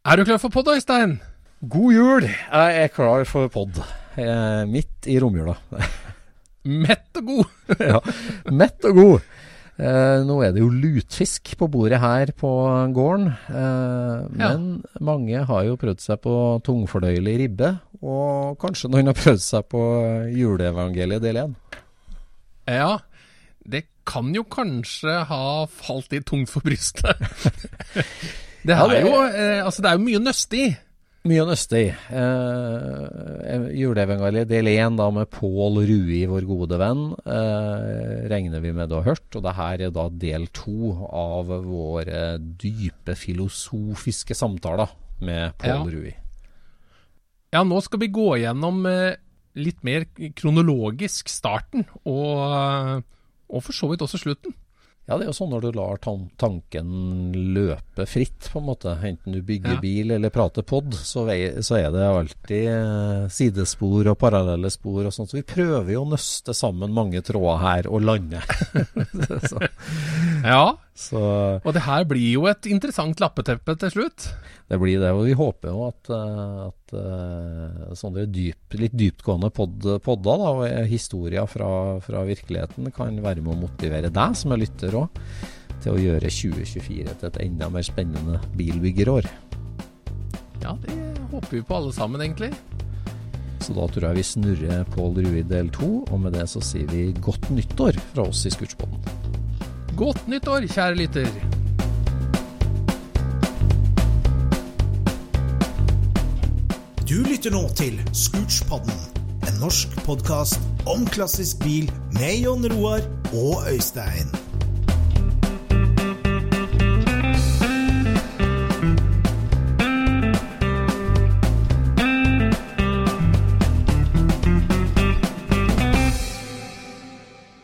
Er du klar for podd, Øystein? God jul! Jeg er klar for pod. Midt i romjula. Mett og god. ja, mett og god. Eh, nå er det jo lutfisk på bordet her på gården. Eh, men mange har jo prøvd seg på tungfordøyelig ribbe. Og kanskje noen har prøvd seg på juleevangeliet del 1. Ja, det kan jo kanskje ha falt litt tungt for brystet. det, er Ja, det- jo, eh, altså, det er jo mye nøste i. Mye å nøste i. Eh, juleevangeliet del 1 med Pål Rui, vår gode venn, eh, regner vi med du har hørt. Og det her er da del to av våre dype filosofiske samtaler med Pål Ja. Rui. Ja, nå skal vi gå gjennom eh, litt mer kronologisk starten, og, eh, og for så vidt også slutten. Ja, det er jo sånn når du lar tanken løpe fritt, på en måte. Enten du bygger Ja. bil eller prater pod, så, så er det alltid eh, sidespor og parallelle spor og sånt. Så vi prøver jo å nøste sammen mange tråder her og lande. så, Ja, så og det her blir jo et interessant lappeteppe til slutt. det blir det. Og vi håper jo at, eh, at eh, sånne dyp, litt dyptgående pod, podder og historier fra, fra virkeligheten kan være med å motivere deg som er lytter òg, til å gjøre 2024 til et enda mer spennende bilbyggerår. Ja, det håper vi på alle sammen, egentlig. Så da tror jeg vi snurrer Pål Rui del to, og med det så sier vi godt nyttår fra oss i Scootspoden. Godt nyttår, kjære lytter. Du lytter nå til Scootspodden, en norsk podkast om klassisk bil med Jon Roar og Øystein.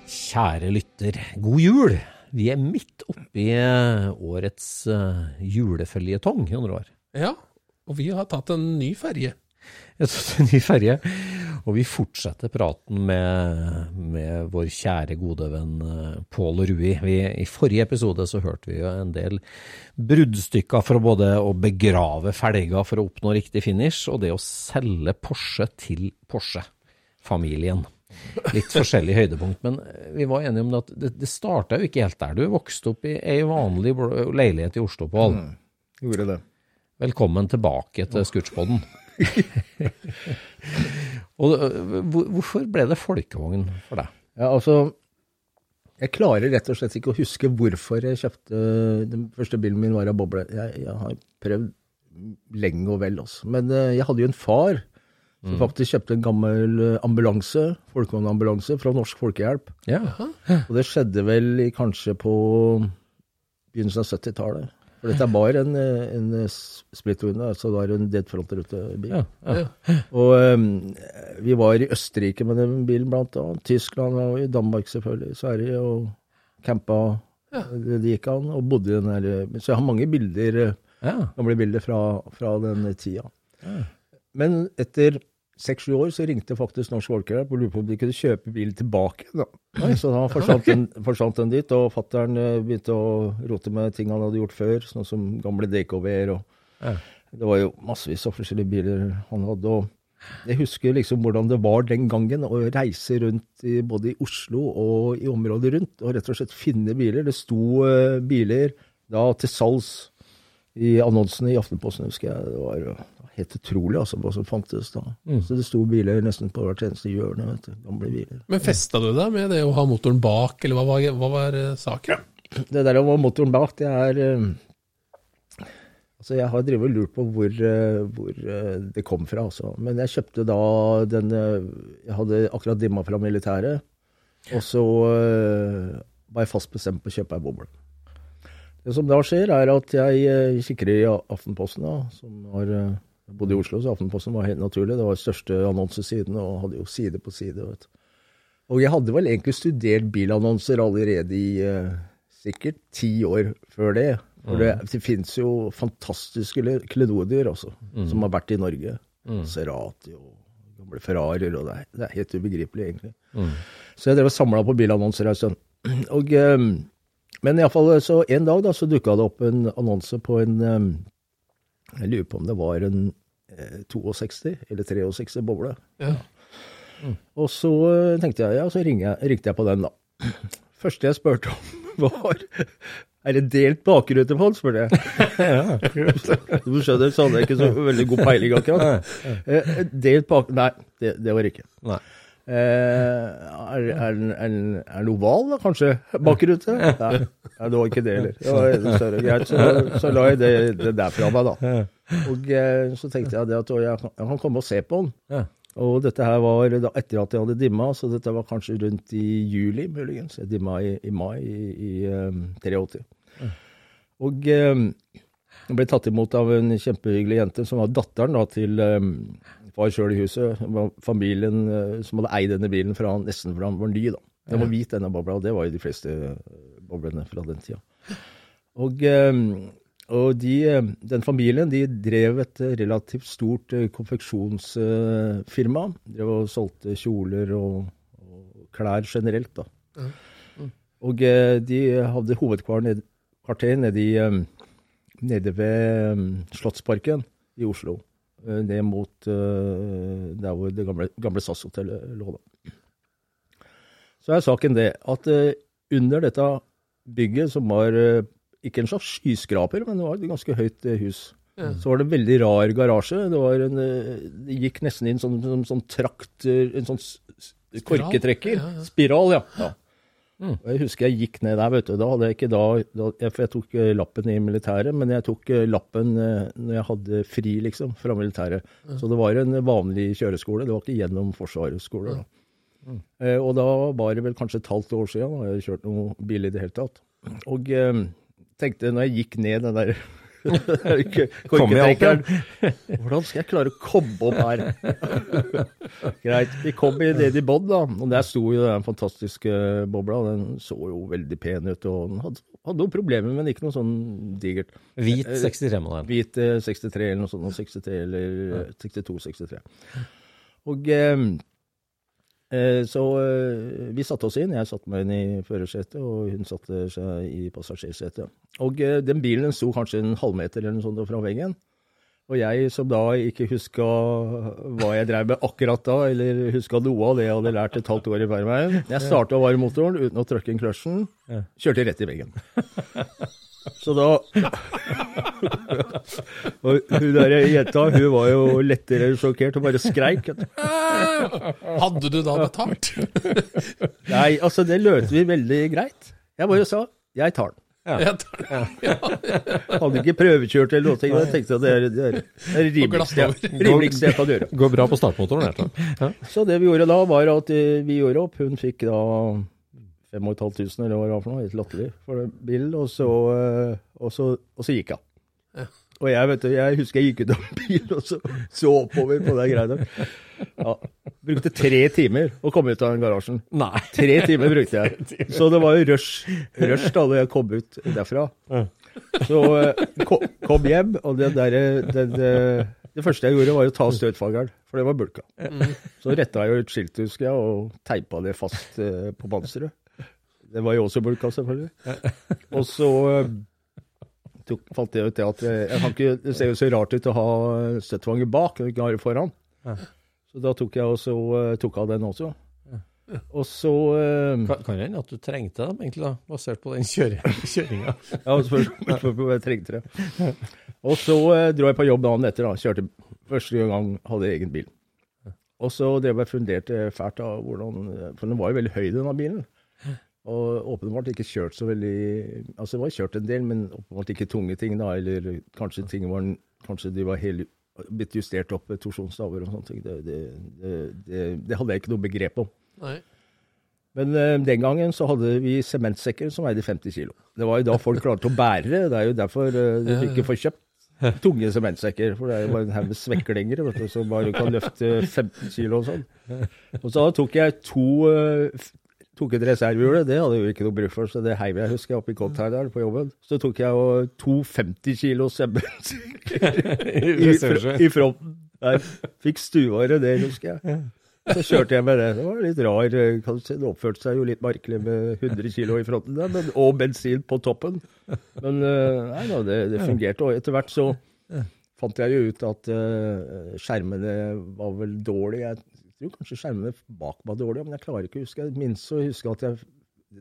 Kjære lytter, god jul! Vi er midt oppi eh, årets uh, juleføljetong, Jon år. Ja, og vi har tatt en ny. Jeg tok en ny ferje, og vi fortsetter praten med, med vår kjære gode venn eh, Pål Rui. Vi, I forrige episode så hørte vi jo en del bruddstykker fra både å begrave felger for å oppnå riktig finish, og det å selge Porsche til Porsche-familien. Litt forskjellig høydepunkt, men vi var enige om at det, det starta jo ikke helt der. Du vokste opp i ei vanlig leilighet i Oslo, Pål. Gjorde det. Velkommen tilbake til Scootspoden. Og øh, hvorfor ble det folkevogn for deg? Ja, altså Jeg klarer rett og slett ikke å huske hvorfor jeg kjøpte Den første bilen min var av boble. Jeg, jeg har prøvd lenge og vel, også. Men eh, jeg hadde jo en far som faktisk kjøpte en gammel eh, ambulanse, folkevognambulanse, fra Norsk Folkehjelp. Ja, Og det skjedde vel i, kanskje på begynnelsen av 70-tallet. For dette var en, eh, en splitterunde, altså det var en dead front-rutebil. ja, ja. Og um, vi var i Østerrike med den bilen, blant annet. Tyskland og i Danmark, selvfølgelig. Sverige og campa ja. det gikk an, og bodde i den der Så jeg har mange bilder, eh, Ja. gamle bilder fra, fra den tida. Men etter seks-sju år så ringte faktisk Norsk Folkehjelp og lurte på om de kunne kjøpe bilen tilbake. Da. Så da forsvant den, forsvant den dit, og fattern begynte å rote med ting han hadde gjort før, sånn som gamle DKV-er. og Ja. Det var jo massevis av forskjellige biler han hadde. og jeg husker liksom hvordan det var den gangen å reise rundt i, både i Oslo og i området rundt, og rett og slett finne biler. Det sto eh, biler da til salgs i annonsene i Aftenposten, husker jeg. Det var eh, helt utrolig altså, hva som fantes da. Så det sto biler nesten på hvert eneste hjørne. vet du, Gamle biler. Men festa du deg med det å ha motoren bak, eller hva var, hva var saken? Ja. Det der å ha motoren bak, det er eh, Altså, jeg har drevet og lurt på hvor, eh, hvor eh, det kom fra, altså. Men jeg kjøpte da den eh, Jeg hadde akkurat dimma fra militæret, og så eh, var jeg fast bestemt på å kjøpe ei boble. Det som da skjer, er at jeg eh, kikker i Aftenposten, da, som har eh, jeg bodde i Oslo, så Aftenposten var helt naturlig. Det var største annonsesiden, og hadde jo side på side. vet du. Og jeg hadde vel egentlig studert bilannonser allerede i eh, sikkert ti år før det. For det, det fins jo fantastiske le- klenodier også, som har vært i Norge. Serati og gamle Ferrarier, og det er, det er helt ubegripelig, egentlig. Så jeg drev og samla på bilannonser en stund. Og, eh, men iallfall, så en dag da, så dukka det opp en annonse på en eh, Jeg lurer på om det var en eh, 62 eller 63 boble. Ja. Og så eh, tenkte jeg, ja, så jeg, ringte jeg på den, da. Første jeg spurte om, var Er det delt bakrute på den, spurte jeg. Du skjønner, så hadde jeg ikke så veldig god peiling akkurat. Eh, Delt bak... Nei, det, det var ikke. Nei. Eh, er, er, den- oval, da, kanskje? Bakrute? Nei, det var ikke det heller. Det var større. Greit, så, så la jeg det, det der fra meg, da. Og eh, så tenkte jeg det at jeg, jeg kan komme og se på den. Og dette her var da etter at jeg hadde dimma, så dette var kanskje rundt i juli, muligens. Jeg dimma i, i mai i, i um, 83. Og um, ble tatt imot av en kjempehyggelig jente som var datteren da, til eh, far sjøl i huset. Var familien eh, som hadde eid denne bilen fra nesten fra han var ny. da. Den var hvit, denne bobla, og det var jo de fleste eh, boblene fra den tida. Og, eh, og de, den familien de drev et relativt stort konfeksjonsfirma. Drev og solgte kjoler og, og klær generelt. da. Og eh, de hadde hovedkvarter nede, nede ved Slottsparken i Oslo. Eh, Ned mot eh, der hvor det gamle, gamle SAS-hotellet lå. da. Så er saken det at eh, under dette bygget, som var ikke en slags skyskraper, men det var et ganske høyt hus, så var det en veldig rar garasje. Det, var en, det gikk nesten inn sånn, sånn, sånn trakt, eh, en sånn korketrekker. Spiral, ja. Spiral, ja. ja. Og Jeg husker jeg gikk ned der, vet du. Da hadde jeg ikke da, da jeg- tok eh, lappen i militæret, men jeg tok eh, lappen eh, når jeg hadde fri, liksom, fra militæret. Så det var en vanlig kjøreskole. Det var ikke gjennom Forsvarets skole. da. Eh, og da var det vel kanskje et halvt år siden, da jeg hadde kjørt noe bil i det hele tatt. Og eh, tenkte, når jeg gikk ned den der Korketrekkeren Hvordan skal jeg klare å komme opp her? Greit. Vi kom i ned i bånn, da. Og der sto jo den fantastiske bobla. Den så jo veldig pen ut. Og den hadde, hadde noen problemer, men ikke noe sånn digert. Hvit 63-modell. Hvit eh, 63 eller noe sånt. 63 eller eh, 62-63. Og eh, eh, så eh, vi satte oss inn. Jeg satte meg inn i førersetet, og hun satte seg i passasjersetet. Og eh, den bilen sto kanskje en halvmeter eller noe sånt fra veggen. Og jeg som da ikke huska hva jeg drev med akkurat da, eller huska noe av det jeg hadde lært et halvt år i Værveien Jeg starta varmotoren uten å trykke inn kløtsjen. Kjørte rett i veggen. Så da Og hun der jenta, hun var jo lettere sjokkert og bare skreik. Hadde du da betalt? Nei, altså, det løste vi veldig greit. Jeg bare sa 'jeg tar den'. Jeg tar ja. Hadde ikke prøvekjørt eller noe. men Jeg tenkte at det er det er det er rimeligste jeg- rimeligste jeg kan gjøre. Går bra på startmotoren, rett. Ja. Så det vi gjorde da, var at eh, vi gjorde opp. Hun fikk da 5500 eller hva det var for noe, helt latterlig, for en bilen. Og så, eh, og så, og så gikk hun. Og jeg vet du, jeg husker jeg gikk ut av bilen og så, så oppover på de greiene. Ja, Brukte tre timer å komme ut av den garasjen. Nei. Tre timer brukte jeg. Så det var jo rush, rush da jeg kom ut derfra. Så eh, ko- kom hjem, og det, der, det, det, det første jeg gjorde, var å ta støtfageren, for det var bulka. Så retta jeg jo et skilt, husker jeg, og teipa det fast eh, på panseret. Det var jo også bulka, selvfølgelig. Og så eh, tok, fant jeg ut det at jeg kan ikke, det ser jo så rart ut å ha støtfanger bak, og ikke ha det foran. Så da tok jeg også, eh, tok av den også. Og så uh, Kan, kan hende at du trengte dem, egentlig, da, basert på den kjøring, kjøringa. Ja, spørs jeg trengte det. Og så uh, dro jeg på jobb dagen etter. da, Kjørte første gang hadde jeg egen bil. Og så drev jeg funderte fælt av hvordan For den var jo veldig høy, denne bilen. Og åpenbart ikke kjørt så veldig Altså, det var kjørt en del, men åpenbart ikke tunge ting, da. Eller kanskje ting var Kanskje de var helt blitt justert opp med torsjonsstaver og sånne ting. Det, det, det, det, hadde jeg ikke noe begrep om. Nei. Men uh, den gangen så hadde vi sementsekker som veide 50 kilo. Det var jo da folk klarte å bære det. Det er jo derfor uh, du ikke får kjøpt tunge sementsekker. For det er jo bare en haug med vet du, som bare kan løfte 15 kilo og sånn. Og så tok jeg to eh, tok et reservehjul, det hadde jo ikke noe bruk for, så det heiv jeg, husker jeg, oppi Cottardal på jobben. Så tok jeg og to 50 kilo sementsekker i, fr i fronten. Der. Fikk stueåret det, husker jeg. Så kjørte jeg med det. Det var litt rar. kan du si. Det oppførte seg jo litt merkelig med 100 kilo i fronten der, men, og bensin på toppen. Men eh, nei da, det, det fungerte. Og etter hvert så fant jeg jo ut at uh, skjermene var vel dårlige. Jeg tror kanskje skjermene bak var dårlige, men jeg klarer ikke å huske. Jeg minst å huske at jeg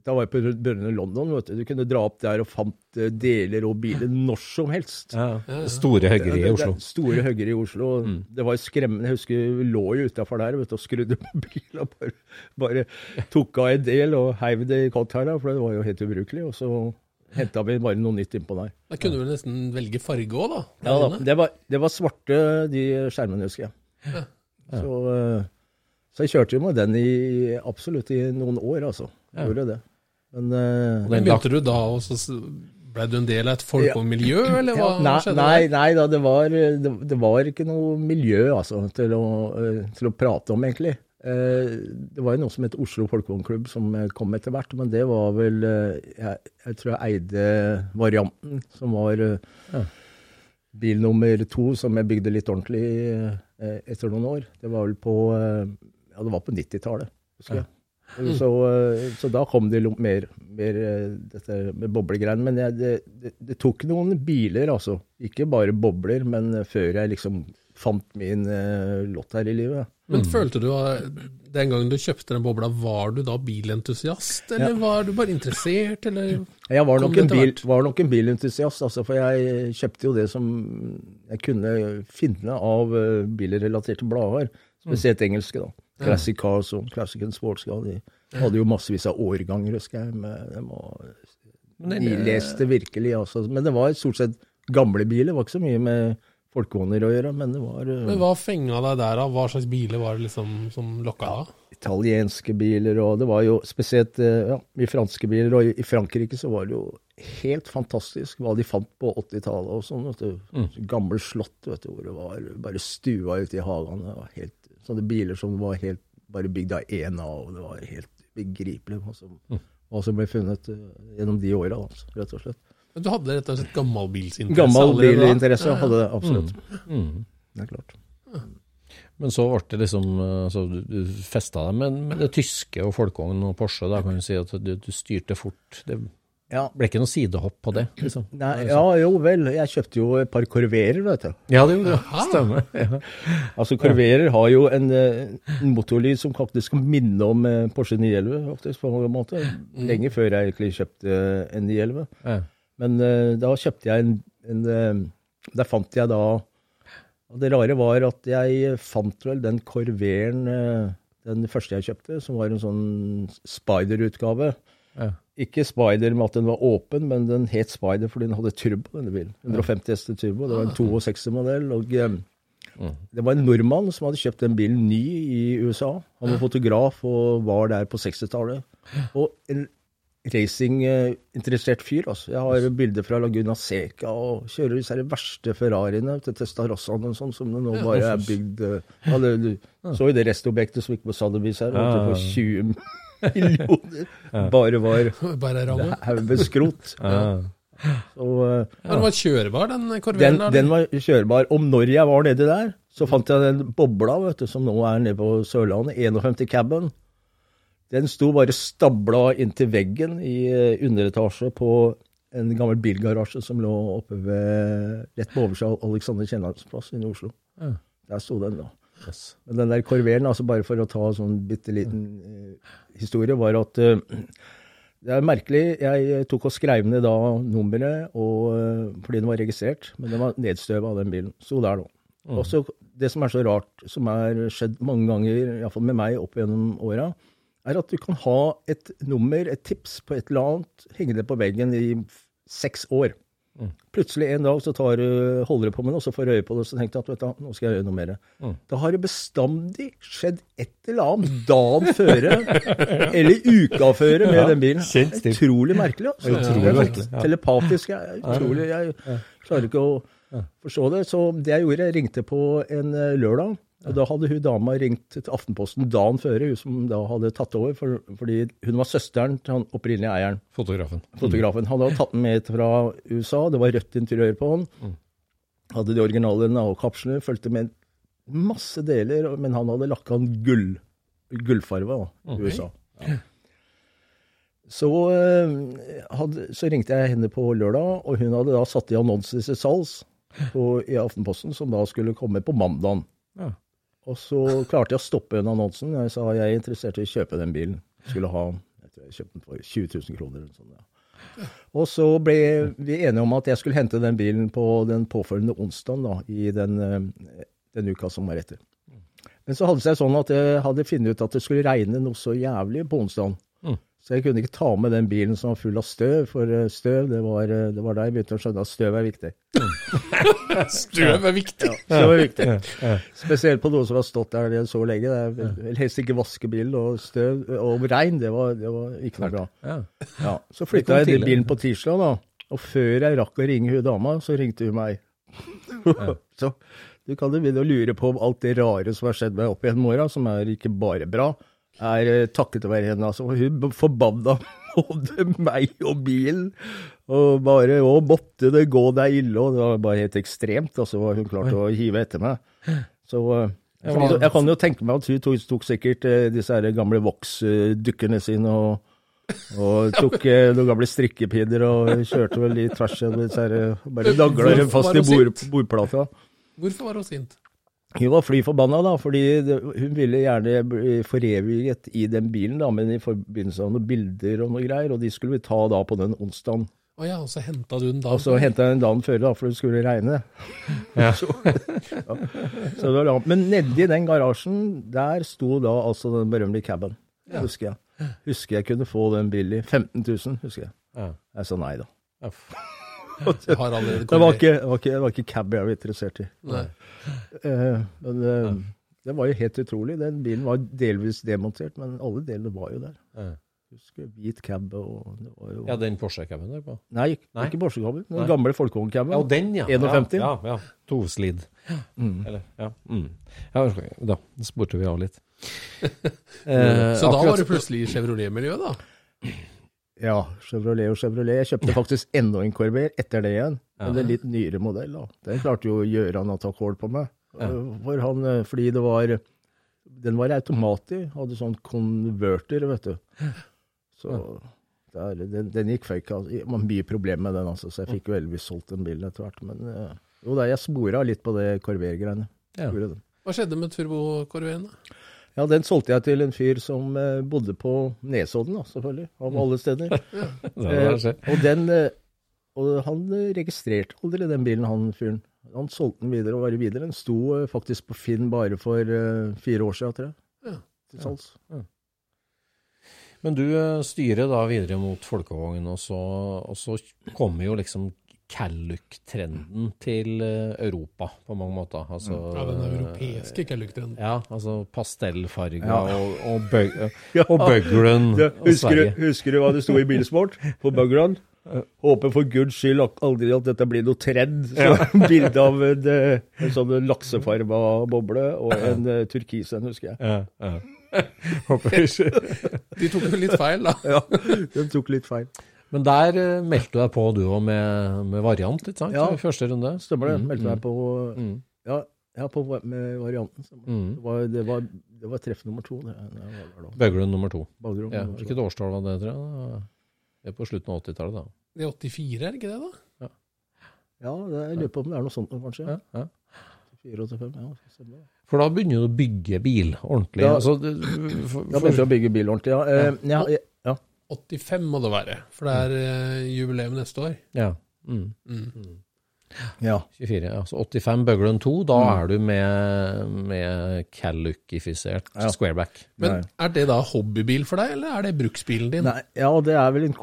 da var jeg på Brønnøy London. vet Du Du kunne dra opp der og fant eh, deler og biler når som helst. Ja. Store høggeri i Oslo. det- Store høggeri i Oslo. Det var skremmende. Jeg husker vi lå jo utafor der vet du, og skrudde på bilen og bare, bare tok av en del og heiv det i Cottara, for det var jo helt ubrukelig. Og så henta vi bare noe nytt innpå der. Da kunne du vel nesten velge farge òg, da. Ja, da. Det, var, det var svarte, de skjermene, husker jeg. Så, eh, så jeg kjørte jo med den i absolutt i noen år, altså. Jeg Gjorde det. Men eh, Og den Begynte du da og så ble du en del av et folkemiljø, eller hva Ja, nei, skjedde nei, nei da, det var, det, det var ikke noe miljø altså, til, å, eh, til å prate om, egentlig. Eh, Det var jo noe som het Oslo Folkevognklubb, som kom etter hvert. Men det var vel Jeg, jeg tror jeg eide varianten, som var eh, bil nummer to, som jeg bygde litt ordentlig etter noen år. Det var vel på Ja, det var på 90-tallet, husker jeg. Så, eh, så da kom det mer, mer eh, dette med boblegreiene. Men jeg, det, det, det tok noen biler, altså. Ikke bare bobler, men eh, før jeg liksom fant min uh, lott her i livet. Men følte du at den gangen du kjøpte den bobla, var du da bilentusiast, eller var du bare interessert, eller Jeg var nok, en bil, var nok en bilentusiast, altså, for jeg kjøpte jo det som jeg kunne finne av bilrelaterte blader. Spesielt engelske, da. Classic Cars og Classic and Sports. Car. de hadde jo massevis av årganger, husker jeg. Med, dem, og de leste virkelig, altså. Men det var stort sett gamle biler. Det var ikke så mye med folkevogner å gjøre, men det var eh, Men hva fenga deg der, da? Hva slags biler var det liksom som lokka deg? italienske biler, og det var jo spesielt eh, ja, i franske biler. Og i, Frankrike så var det jo helt fantastisk hva de fant på 80-tallet og sånn. vet du. Gamle slott vet du, hvor det var bare stua ute i hagene. Det var helt, sånne biler som var helt bare bygd av én av, og det var helt begripelig hva som, hva som ble funnet eh, gjennom de åra, altså, rett og slett. Men Du hadde rett og slett? Gammel bilinteresse da? bilinteresse hadde det absolutt. Mm. Det er klart. Men så ble det liksom så Du, du festa deg med, med det tyske og folkevogn og Porsche. Da kan du si at du, du styrte fort. Det Ja. ble ikke noe sidehopp på det? liksom. Nei, ja, jo vel. Jeg kjøpte jo et par Corverer, vet du. Ja, det gjorde det. Stemmer. Ja. Altså, Corverer har jo en, eh, en motorlyd som faktisk kan minne om eh, Porsche 911, faktisk, på en måte. Lenge før jeg egentlig kjøpte eh, en 911. Ja. Men uh, da kjøpte jeg en, en Der fant jeg da Og det rare var at jeg fant vel den Corveren, eh, den første jeg kjøpte, som var en sånn Spider-utgave. Ja. Ikke Spider med at den var åpen, men den het Spider fordi den hadde turbo, denne bilen. 150 hester turbo. Det var en 62-modell. og eh, Det var en nordmann som hadde kjøpt den bilen ny i USA. Han var fotograf og var der på 60-tallet. Og en racinginteressert fyr. Altså. Jeg har bilder fra Laguna Seca og kjører disse her verste Ferrariene til Testarossaen og sånn, som det nå bare er bygd eh, ja, Du så jo det restobjektet som gikk på Sotheby's her, på 20 millioner. Bare var Bare ramme. haug med skrot. Ja. Så, Ja, den var kjørbar, den den, korveren der. den var kjørbar. Og når jeg var nedi der, så fant jeg den bobla vet du, som nå er nede på Sørlandet, 51 Cabin. Den sto bare stabla inntil veggen i eh, underetasje på en gammel bilgarasje som lå oppe ved rett på oversida av Alexander Kiellands plass inne i Oslo. Ja. Der sto den da. Yes. Men den der korveren, altså bare for å ta en sånn bitte liten eh, historie, var at eh, det er merkelig. Jeg tok og skrev ned da nummeret og, eh, fordi den var registrert, men den var nedstøva av den bilen. Sto der nå. Og så Det som er så rart, som er skjedd mange ganger, iallfall med meg opp gjennom åra, er at du kan ha et nummer, et tips på et eller annet, hengende på veggen i seks år. Plutselig en dag så tar du, holder du på med og så får du øye på det, og så tenker du at du, nå skal jeg gjøre noe mer. Da har det bestandig skjedd et eller annet dagen føre, eller uka føre med den bilen. Utrolig merkelig. Altså. Utrolig sånn merkelig, ja. Telepatisk. Jeg, utrolig, jeg klarer ikke å forstå det. Så det jeg gjorde, jeg ringte på en eh, lørdag. Og da hadde hun dama ringt til Aftenposten dagen før, hun som da hadde tatt over, for, fordi hun var søsteren til han opprinnelige eieren Fotografen. fotografen. Han hadde tatt den med fra USA, det var rødt interiør på den. Hadde de originale Nao-kapslene, fulgte med masse deler, men han hadde lakka den gull, gullfarve i okay. USA. Ja. Så, eh, hadde, så ringte jeg henne på lørdag, og hun hadde da satt i annonser til salgs på- i Aftenposten, som da skulle komme på mandagen. Ja. Og så klarte jeg å stoppe den annonsen. Jeg sa jeg er interessert i å kjøpe den bilen. Skulle ha jeg tror jeg kjøpte den for 20 000 kroner. Eller sånt, ja. Og så ble vi enige om at jeg skulle hente den bilen på den påfølgende onsdagen da, i den, eh, den uka som var etter. Men så hadde det seg sånn at jeg hadde funnet ut at det skulle regne noe så jævlig på onsdagen. Så jeg kunne ikke ta med den bilen som var full av støv, for eh, støv, det var, eh, det var da jeg begynte å skjønne at støv er viktig. Støv er viktig. Støv er viktig. Spesielt på noe som har stått der så lenge. Jeg er vil helst ikke vaske bilen, og støv og regn, det var, det var ikke noe bra. Ja. Ja, så flytta jeg til bilen på tirsdag, da. Og før jeg rakk å ringe hun dama, så ringte hun meg. så du kan jo begynne å lure på om alt det rare som har skjedd meg opp gjennom åra, som er ikke bare bra, er eh, takket være henne. Altså, hun forbanna både meg og bilen. Og bare Å, måtte det gå deg ille? Og det var bare helt ekstremt, altså, hva hun klarte å hive etter meg. Så eh, jeg kan, jeg kan jo tenke meg at hun tok, tok sikkert eh, disse her gamle voksdukkene sine og og tok noen gamle strikkepinner og kjørte vel i tvers gjennom disse her, bare dagla dem fast i bord, bordplata. Hvorfor var hun sint? Hun var fly forbanna, da, fordi hun ville gjerne bli foreviget i den bilen, da, men i forbindelse med noen bilder og noe greier, og de skulle vi ta da på den onsdagen. Å ja, og så henta du den da. Og så henta jeg den dagen før, da, for det skulle regne. så, ja. så det var langt. Men nedi den garasjen, der sto da altså den berømmelige caben, husker jeg. Husker jeg kunne få den billig. 15 000, husker jeg. Ja. Jeg sa nei, da. Det var kommet. ikke, det var ikke, det var ikke cab jeg var interessert i. Nei. Eh, men det, det var jo helt utrolig. Den bilen var delvis demontert, men alle delene var jo der. Ja. Husker hvit cab og det var jo Ja, den Porsche-caben der på. Nei, Nei. ikke Porsche-caben. Den Nei. gamle folkevogncaben. Ja, den, ja. 51. Ja, ja. ja. Toslidd. Mm. Eller, ja. Mm. ja. Da spurte vi av litt. Eh, Så da akkurat- var det plutselig i Chevrolet-miljøet, da? Ja, Chevrolet og Chevrolet. Jeg kjøpte faktisk enda en Corvair etter det igjen. Men det er litt nyere modell. da. Den klarte jo Gøran å ta kål på meg. For han, eh, fordi det var Den var automat i. Hadde sånn konverter, vet du. Så der, den, den gikk fake. Altså. Det mye problemer med den, altså, så jeg fikk jo heldigvis solgt den bilen etter hvert. Men eh, jo da, jeg spora litt på det Corvair-greiene. Ja. Hva skjedde med turbokorveen? Ja, den solgte jeg til en fyr som eh, bodde på Nesodden, da, selvfølgelig. Av alle steder. Det. Eh, og den eh, Og han eh, registrerte aldri den bilen, han fyren. Han solgte den videre og var videre. Den sto eh, faktisk på Finn bare for eh, fire år siden, tror jeg. Ja. Til salgs. Men du eh, styrer da videre mot folkevogn, og så, og så kommer jo liksom Calluck-trenden til eh, Europa, på mange måter. Altså, Ja, den europeiske kellukktrenden. Ja, altså pastellfarger Ja. og, og, bøg, og bøglen Ja, og husker, du, husker du hva det sto i Bilsport på bøglen? Håper for guds skyld aldri at dette blir noe trend. Så Bilde av en, eh, en sånn laksefarga boble og en uh, turkis en, husker jeg. Ja, ja. Håper ikke. De tok jo litt feil, da. Ja, de tok litt feil. Men der eh, meldte du deg på du òg med, med variant, ikke sant? Ja. I første runde. Stemmer det. Mm, Meldte meg på Mm. Ja, ja på med varianten. Mm. Det, var, det, var, det var treff nummer to. Bøglund det var der nummer to. Bagrom, Ja, nummer hvilket årstall var det, tror jeg? Det er på slutten av 80-tallet, da. Det er 84, er det ikke det, da? Ja, det, jeg lurer på om det er noe sånt kanskje. Ja, ja. 84-85, ja. stemmer det. For da begynner du å bygge bil ordentlig. Ja. Altså, det- for, Da begynte jeg å bygge bil ordentlig, ja. Eh, ja, ja, ja. 85 må det være, for det er uh, jubileum neste år. ja. Mm. Mm. ja. 24, ja. Så 85 Bøglen 2, da er du med, med Calluck-ifisert Ja. squareback. Men er det da hobbybil for deg, eller er det bruksbilen din? Nei, ja, det er vel en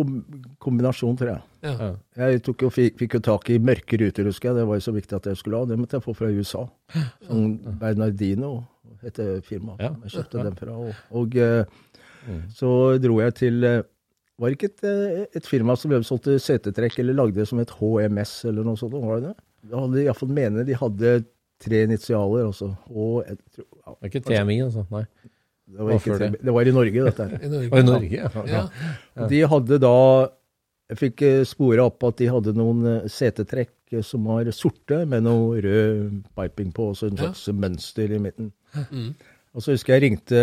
kombinasjon, tror jeg. Ja. Jeg tok jo, fikk, fikk jo tak i mørke ruter, husker jeg. Det var jo så viktig at jeg skulle ha. Det måtte jeg få fra USA. Sånn Bernardino heter firmaet Ja. jeg kjøpte den fra. Og, og eh, så dro jeg til eh, Var det ikke et, eh, et firma som solgte setetrekk eller lagde det som et HMS eller noe sånt? Var det det? Da hadde de iallfall mener de hadde tre initialer også. Og jeg tror, ja, Det er ikke TMI, altså. Nei. det, var ikke, det? det var i Norge, dette her. I Norge. I Norge, ja. Ja. De hadde da Jeg fikk eh, spore opp at de hadde noen setetrekk som var sorte, med noe rød piping på, og så en Ja. slags mønster i midten. Mm. Og så husker jeg ringte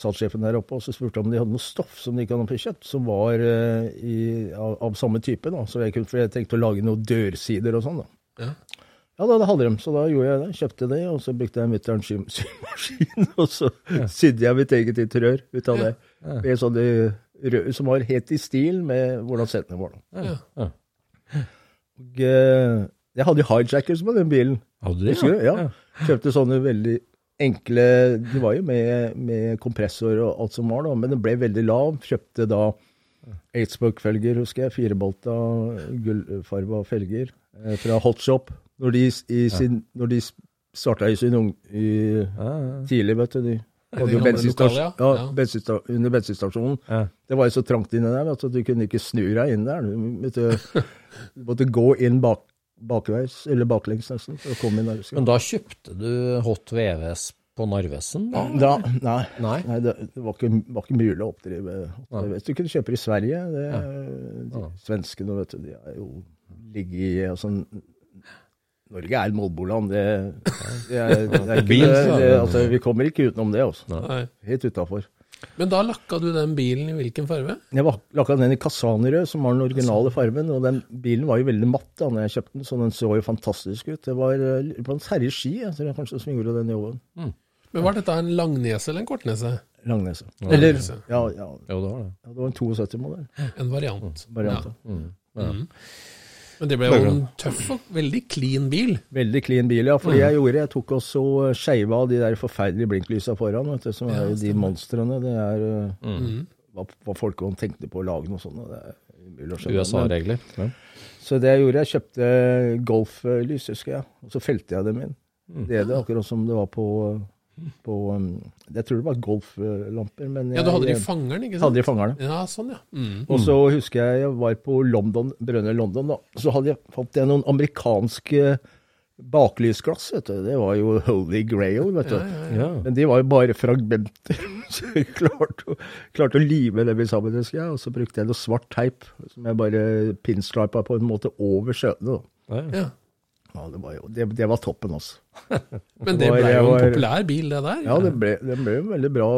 salgssjefen der oppe og så spurte om de hadde noe stoff som de ikke hadde kjøpt, som var uh, i, av, av samme type. da, så jeg kunne, For jeg tenkte å lage noen dørsider og sånn. da. Ja. Ja, da, det hadde de, så da gjorde jeg det. Kjøpte det, og så brukte jeg mutter'n sy symaskin, og så sydde jeg mitt eget interiør ut av det. Med sånne røde, som var helt i stil med hvordan setene var. da. Ja. Ja. Og, uh, jeg hadde jo hijackers på den bilen. Hadde du det? Husker du? Ja. Kjøpte sånne veldig enkle De var jo med, med kompressor og alt som var, da, men den ble veldig lav. Kjøpte da Eidsbuck-felger, husker jeg. Firebolta, gullfarga felger eh, fra Hotshop. Når de, i sin, når de starta i sin ung... I, Ja, ja. tidlig, vet du. De hadde jo bensinstasjon, ja, ja. Ja. under bensinstasjonen. Ja. Det var jo så trangt inne der at du kunne ikke snu deg inn der. Du måtte, du måtte gå inn bak, bakveis, eller baklengs nesten, for å komme inn der. Men da kjøpte du Hot VVS på Narvesen? Da? Da, nei, Nei? nei det, det var, ikke, var ikke mulig å oppdrive. Hot VVS. du kunne kjøpe i Sverige det, de, Svenskene vet du, de er jo ligget i altså, Norge er målboland. Det, det, er, det er ikke, altså, vi kommer ikke utenom det. Altså. Helt utafor. Men da lakka du den bilen i hvilken farge? Jeg lakka den i kasanrød, som var den originale fargen. Og den bilen var jo veldig matt da når jeg kjøpte den, så den så jo fantastisk ut. Det var eh, på en Terje Ski, jeg tror jeg kanskje, som gjorde den jobben. Men Var dette en langnese eller en kortnese? Langnese. Eller- Eller ja, ja, Jo, det var det. ja, det var en 72-modell. En variant. variant. Ja. Mm. Ja. Mm. Men det ble jo en tøff og veldig clean bil. Veldig clean bil, ja. For det jeg gjorde, jeg tok også skeiva av de der forferdelige blinklysa foran, vet du, som er jo de monstrene. Det er eh, Mm. hva, hva folk kan tenkte på å lage noe sånt. Det er umulig å skjønne. USA-regler. Ja. Så det jeg gjorde, jeg kjøpte golflys, husker jeg, og så felte jeg dem inn. Det er det, akkurat som det var på, på um, Jeg tror det var golflamper, men jeg Ja, du hadde de i fangeren, ikke sant? hadde de fangeren. fangerne. Ja, sånn, ja. Mm. Og så husker jeg jeg var på London, Brønnøy London, da. Så hadde jeg fått jeg noen amerikanske baklysglass, vet du. Det var jo holy grail, vet du. Ja. ja, ja. Men de var jo bare fragmenter. Så jeg klarte å, klarte å lime dem sammen, husker jeg. Og så brukte jeg noe svart teip som jeg bare pinstripa på en måte over skjøtene. Ja. ja. Ja, det var, jo, det, det var toppen, altså. Men det ble jo en populær bil, det der. Ja, det ble, det ble en veldig bra,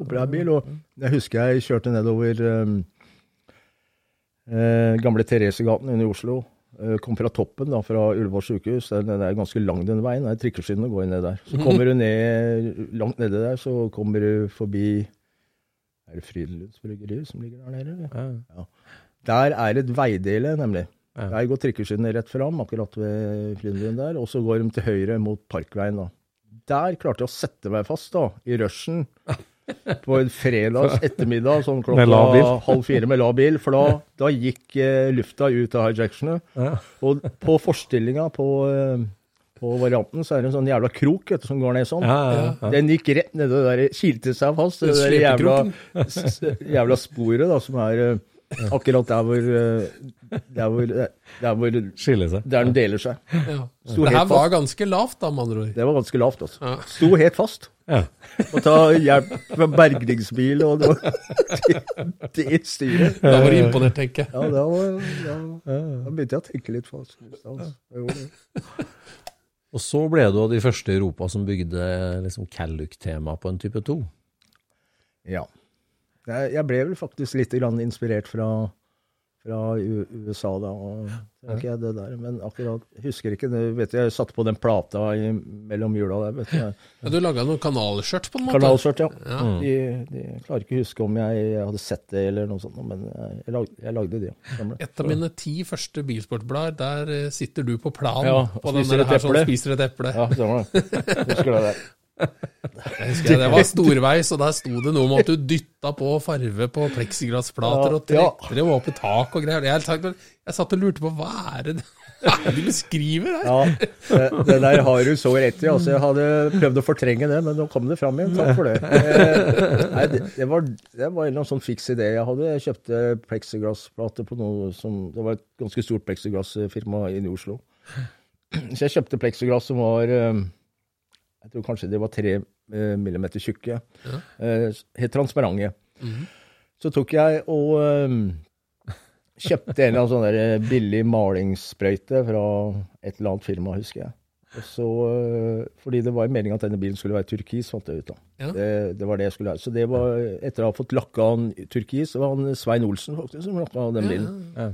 populær bil. Og jeg husker jeg kjørte nedover um, eh, gamle Theresegaten inne i Oslo. Eh, kom fra toppen, da, fra Ullevål sykehus. Den, den er ganske lang, den veien. Det er trikkeskinnene går ned der. Så kommer du ned, langt nedi der, så kommer du forbi Er det Frydenlunds bryggeri som ligger der nede? eller? Ja. Der er et veidele, nemlig. Ja. Der går trikkeskinnene rett fram, akkurat ved Frydenlund der. Og så går de til høyre mot Parkveien, da. Der klarte jeg å sette meg fast, da, i rushen. på en fredags ettermiddag sånn klokka halv fire med lav bil. For da, da gikk eh, lufta ut av hijacksene. Ja. Og på forstillinga på, eh, på varianten så er det en sånn jævla krok vet du, som går ned sånn. Ja. Den gikk rett ned det der, kilte seg fast. Det der jævla, jævla sporet da, som er eh, akkurat der hvor, eh, der hvor, der hvor Skiller seg. der den deler seg. Ja. Sto Det her var ganske lavt, da, med andre ord. Det var ganske lavt, altså. Ja. Sto helt fast. Ja. Må ta hjelp fra bergningsbil og det, det, det styret. Da var du imponert, tenker jeg. Ja, da, var, da, da begynte jeg å tenke litt fast. Altså. Og så ble du av de første i Europa som bygde liksom Calluc-tema på en type 2. Ja. Jeg, jeg ble vel faktisk litt inspirert fra, fra USA da. Og, ja. jeg, det der. Men akkurat husker ikke det. Vet du, jeg satte på den plata i, mellom jula der. vet du. Ja, du laga noe kanalskjørt, på en måte? Kanalskjørt, ja. Ja. De, de klarer ikke å huske om jeg hadde sett det eller noe sånt, men jeg, jeg, lagde, jeg lagde det. Gamle. Et av mine ti første bilsportblader, der eh, sitter du på planen Ja, på den der her sånn spiser et eple. Ja, stemmer det. Husker det der. Jeg Det var storveis, og der sto det noe om at du dytta på farve på pleksiglassplater og trekte dem opp i tak og greier. Jeg, jeg, satt og lurte på hva er det det de beskriver her? Ja, det, det der har du så rett i. Altså, jeg hadde prøvd å fortrenge det, men nå kom det fram igjen. Takk for det. Eh, Nei, det, det, var, det var en eller annen sånn fiks idé. Jeg hadde jeg kjøpte pleksiglassplater på noe som Det var et ganske stort pleksiglassfirma inne i Oslo. Så jeg kjøpte pleksiglass som var eh, Jeg tror kanskje de var tre eh, millimeter tjukke. Ja. Eh, Helt transparente. Mhm. Så tok jeg og um, kjøpte en eller annen sånn billig malingssprøyte fra et eller annet firma, husker jeg. Og så, fordi det var meninga at denne bilen skulle være turkis, fant jeg ut da. Ja. Det, det var det jeg skulle ha. Så det var, etter å ha fått lakka den turkis, det var han Svein Olsen faktisk som lakka den bilen. Ja.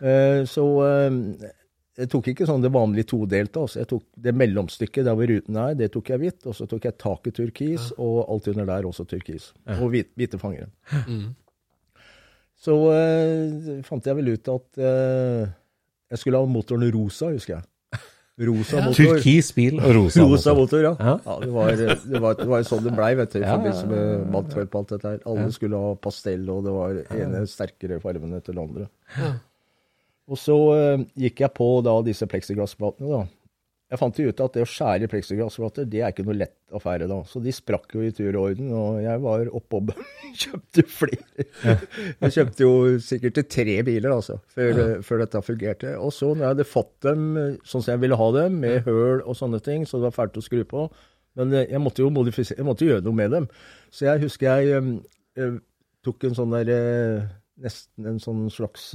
Eh, så jeg tok ikke sånn det vanlige todelte. Altså. Jeg tok det mellomstykket der hvor ruten er, det tok jeg hvitt. Og så tok jeg taket turkis, og alt under der også turkis. Og hvite, hvite fangere. Mm. Så eh, fant jeg vel ut at eh, jeg skulle ha motoren rosa, husker jeg. Rosa Ja. motor. Turkis bil og rosa, Rosa motor. motor, ja. Ja. ja det, var, det, var, det var sånn det blei, vet du, i Ja, ja, forbindelse med Mantrøy på alt dette her. Alle skulle ha pastell, og det var ene sterkere fargen etter den andre. Ja. Og så eh, gikk jeg på da disse pleksiglassplatene, da. Jeg fant jo ut at det å skjære plexiglassplater, det er ikke noe lett affære da. Så de sprakk jo i tur og orden, og jeg var oppe og kjøpte flere. Jeg kjøpte jo sikkert til tre biler, altså, før, før dette fungerte. Og så når jeg hadde fått dem sånn som jeg ville ha dem, med høl og sånne ting, så det var fælt å skru på. Men eh, jeg måtte jo modifisere, jeg måtte gjøre noe med dem. Så jeg husker jeg eh, eh, tok en sånn der, nesten en sånn slags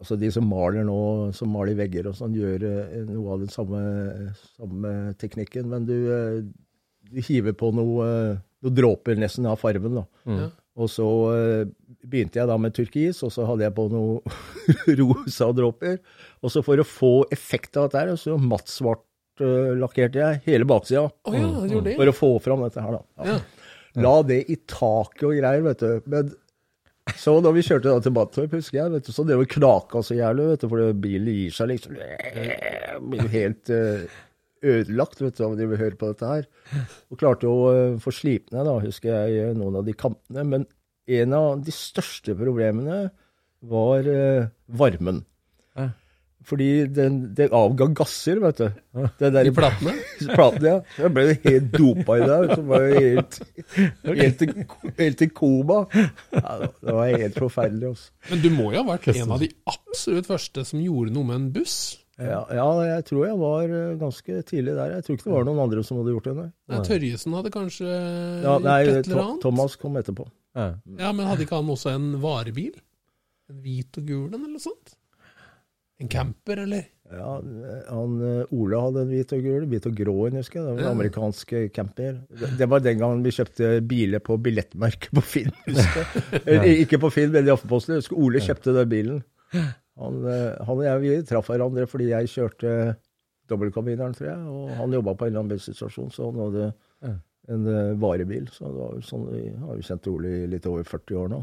Altså de som maler nå, som maler vegger og sånn, gjør eh, noe av den samme, samme teknikken. Men du, eh, du hiver på noe, eh, noe dråper nesten av fargen, da. Ja. Og så eh, begynte jeg da med turkis, og så hadde jeg på noe rosa dråper. Og så for å få effekt av dette her, så mattsvart eh, lakkerte jeg hele baksida. Oh, ja? For å få fram dette her, da. Ja. La det i taket og greier, vet du. Men så da vi kjørte da til Battorp, husker jeg, vet du, så det var knaka så jævlig, vet du, for bilen gir seg liksom. Blir jo helt eh, ødelagt, vet du, av vil høre på dette her. Og klarte å eh, få slipt ned, da, husker jeg, eh, noen av de kantene. Men en av de største problemene var varmen. varmen. Fordi den, det avga gasser, vet du. I platene? platene, ja. Jeg ble helt dopa i det. Så. Var jeg helt, helt, i, helt i koma. Ja, det var helt forferdelig. Også. Men du må jo ha vært en av de absolutt første som gjorde noe med en buss? Ja, ja, jeg tror jeg var eh, ganske tidlig der. Jeg tror ikke det var noen andre som hadde gjort det. Nei. Nei, Tørjesen hadde kanskje Ja, nei, gjort et eller annet? Thomas kom etterpå. Ja. Ja, men hadde ikke han også en varebil? En hvit og gul en, eller noe sånt? En camper, eller? Ja, han, Ole hadde en hvit og gul, hvit og grå en, husker jeg. Det var en amerikansk eh, camper. Det, det var den gangen vi kjøpte biler på billettmerket på Finn, Ikke på Finn, men i Aftenposten. Jeg husker Ole kjøpte den bilen. Han, eh, han og jeg vi traff hverandre fordi jeg kjørte dobbeltkabineren, tror jeg. Og han jobba på en eller annen bensinstasjon, så han hadde en eh, varebil. Så det var jo sånn, vi har jo kjent Ole i litt over 40 år nå.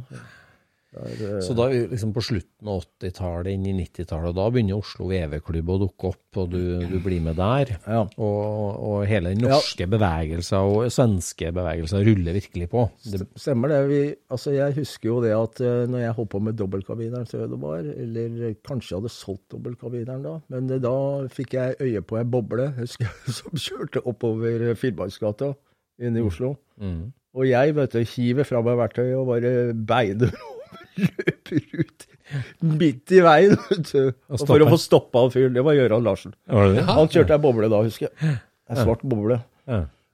Der, eh, Så da liksom på slutten av 80-tallet, inn i 90-tallet, da begynner Oslo VV-klubb å dukke opp, og du, du blir med der. Ja. Og, og hele den norske bevegelser og svenske bevegelser ruller virkelig på. Det, Stemmer det. Vi, altså jeg husker jo det at eh, når jeg holdt på med dobbeltkabineren til Ødebar, eller kanskje jeg hadde solgt dobbeltkabineren da, men eh, da fikk jeg øye på ei boble, husker jeg, som kjørte oppover Finnmarksgata inne i Oslo. mm. Og jeg vet du, hiver fra meg verktøyet og bare beiner løper ut midt i veien og for å få stoppa han fyren. Det var Gøran Larsen. Var det det? Han kjørte ei boble da, husker jeg. En svart boble.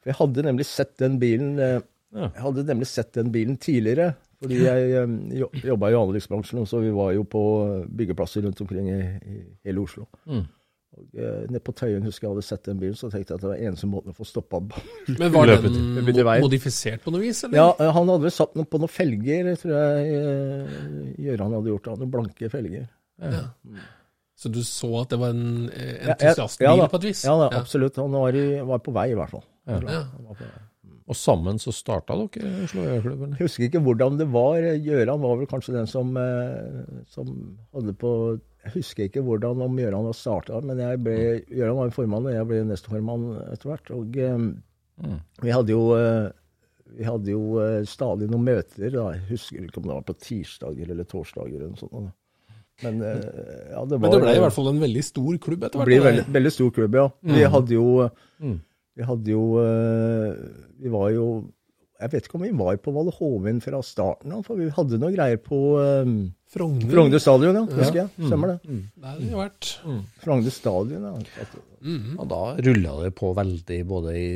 Jeg hadde nemlig sett den bilen eh, Jeg hadde nemlig sett den bilen tidligere. Fordi jeg eh, jo- jobba i anleggsbransjen, så vi var jo på byggeplasser rundt omkring i, i hele Oslo. Mm. Og, eh, nede på Tøyen husker jeg hadde sett den bilen, så tenkte jeg at det var eneste måten å få stoppa den på. Men var den modifisert på noe vis, eller? Ja, eh, han hadde vel satt noe på noen felger, tror jeg Gjøran Gøran hadde gjort. Noen blanke felger. Ja. Så du så at det var en entusiastbil Ja, ja, ja på et vis? Ja, da, absolutt. Han var, i, var på vei, i hvert fall. Ja. Ja. Han var på vei. Og sammen så starta dere Oslo EV-klubben? Jeg husker ikke hvordan det var. Gøran var vel kanskje den som, eh, som hadde på husker ikke hvordan om Gøran var starta, men jeg ble, Gøran var jo formann, og jeg ble nestformann etter hvert. Og eh, Mm. vi hadde jo eh, vi hadde jo eh, stadig noen møter. Da. Jeg husker ikke om det var på tirsdager eller torsdager eller noe sånt. Men ja, det var Men det ble i hvert fall en veldig stor klubb etter hvert. Det ble veldig, veldig stor klubb, ja. Vi hadde jo Mm. Vi hadde jo Vi var jo Jeg vet ikke om vi var på Valle Hovin fra starten av, for vi hadde noe greier på um, Frogner. Frogner stadion, ja. Husker jeg. Stemmer det. Det har det jo vært. Frogner stadion, ja. At- Mhm. Og da rulla det på veldig både i,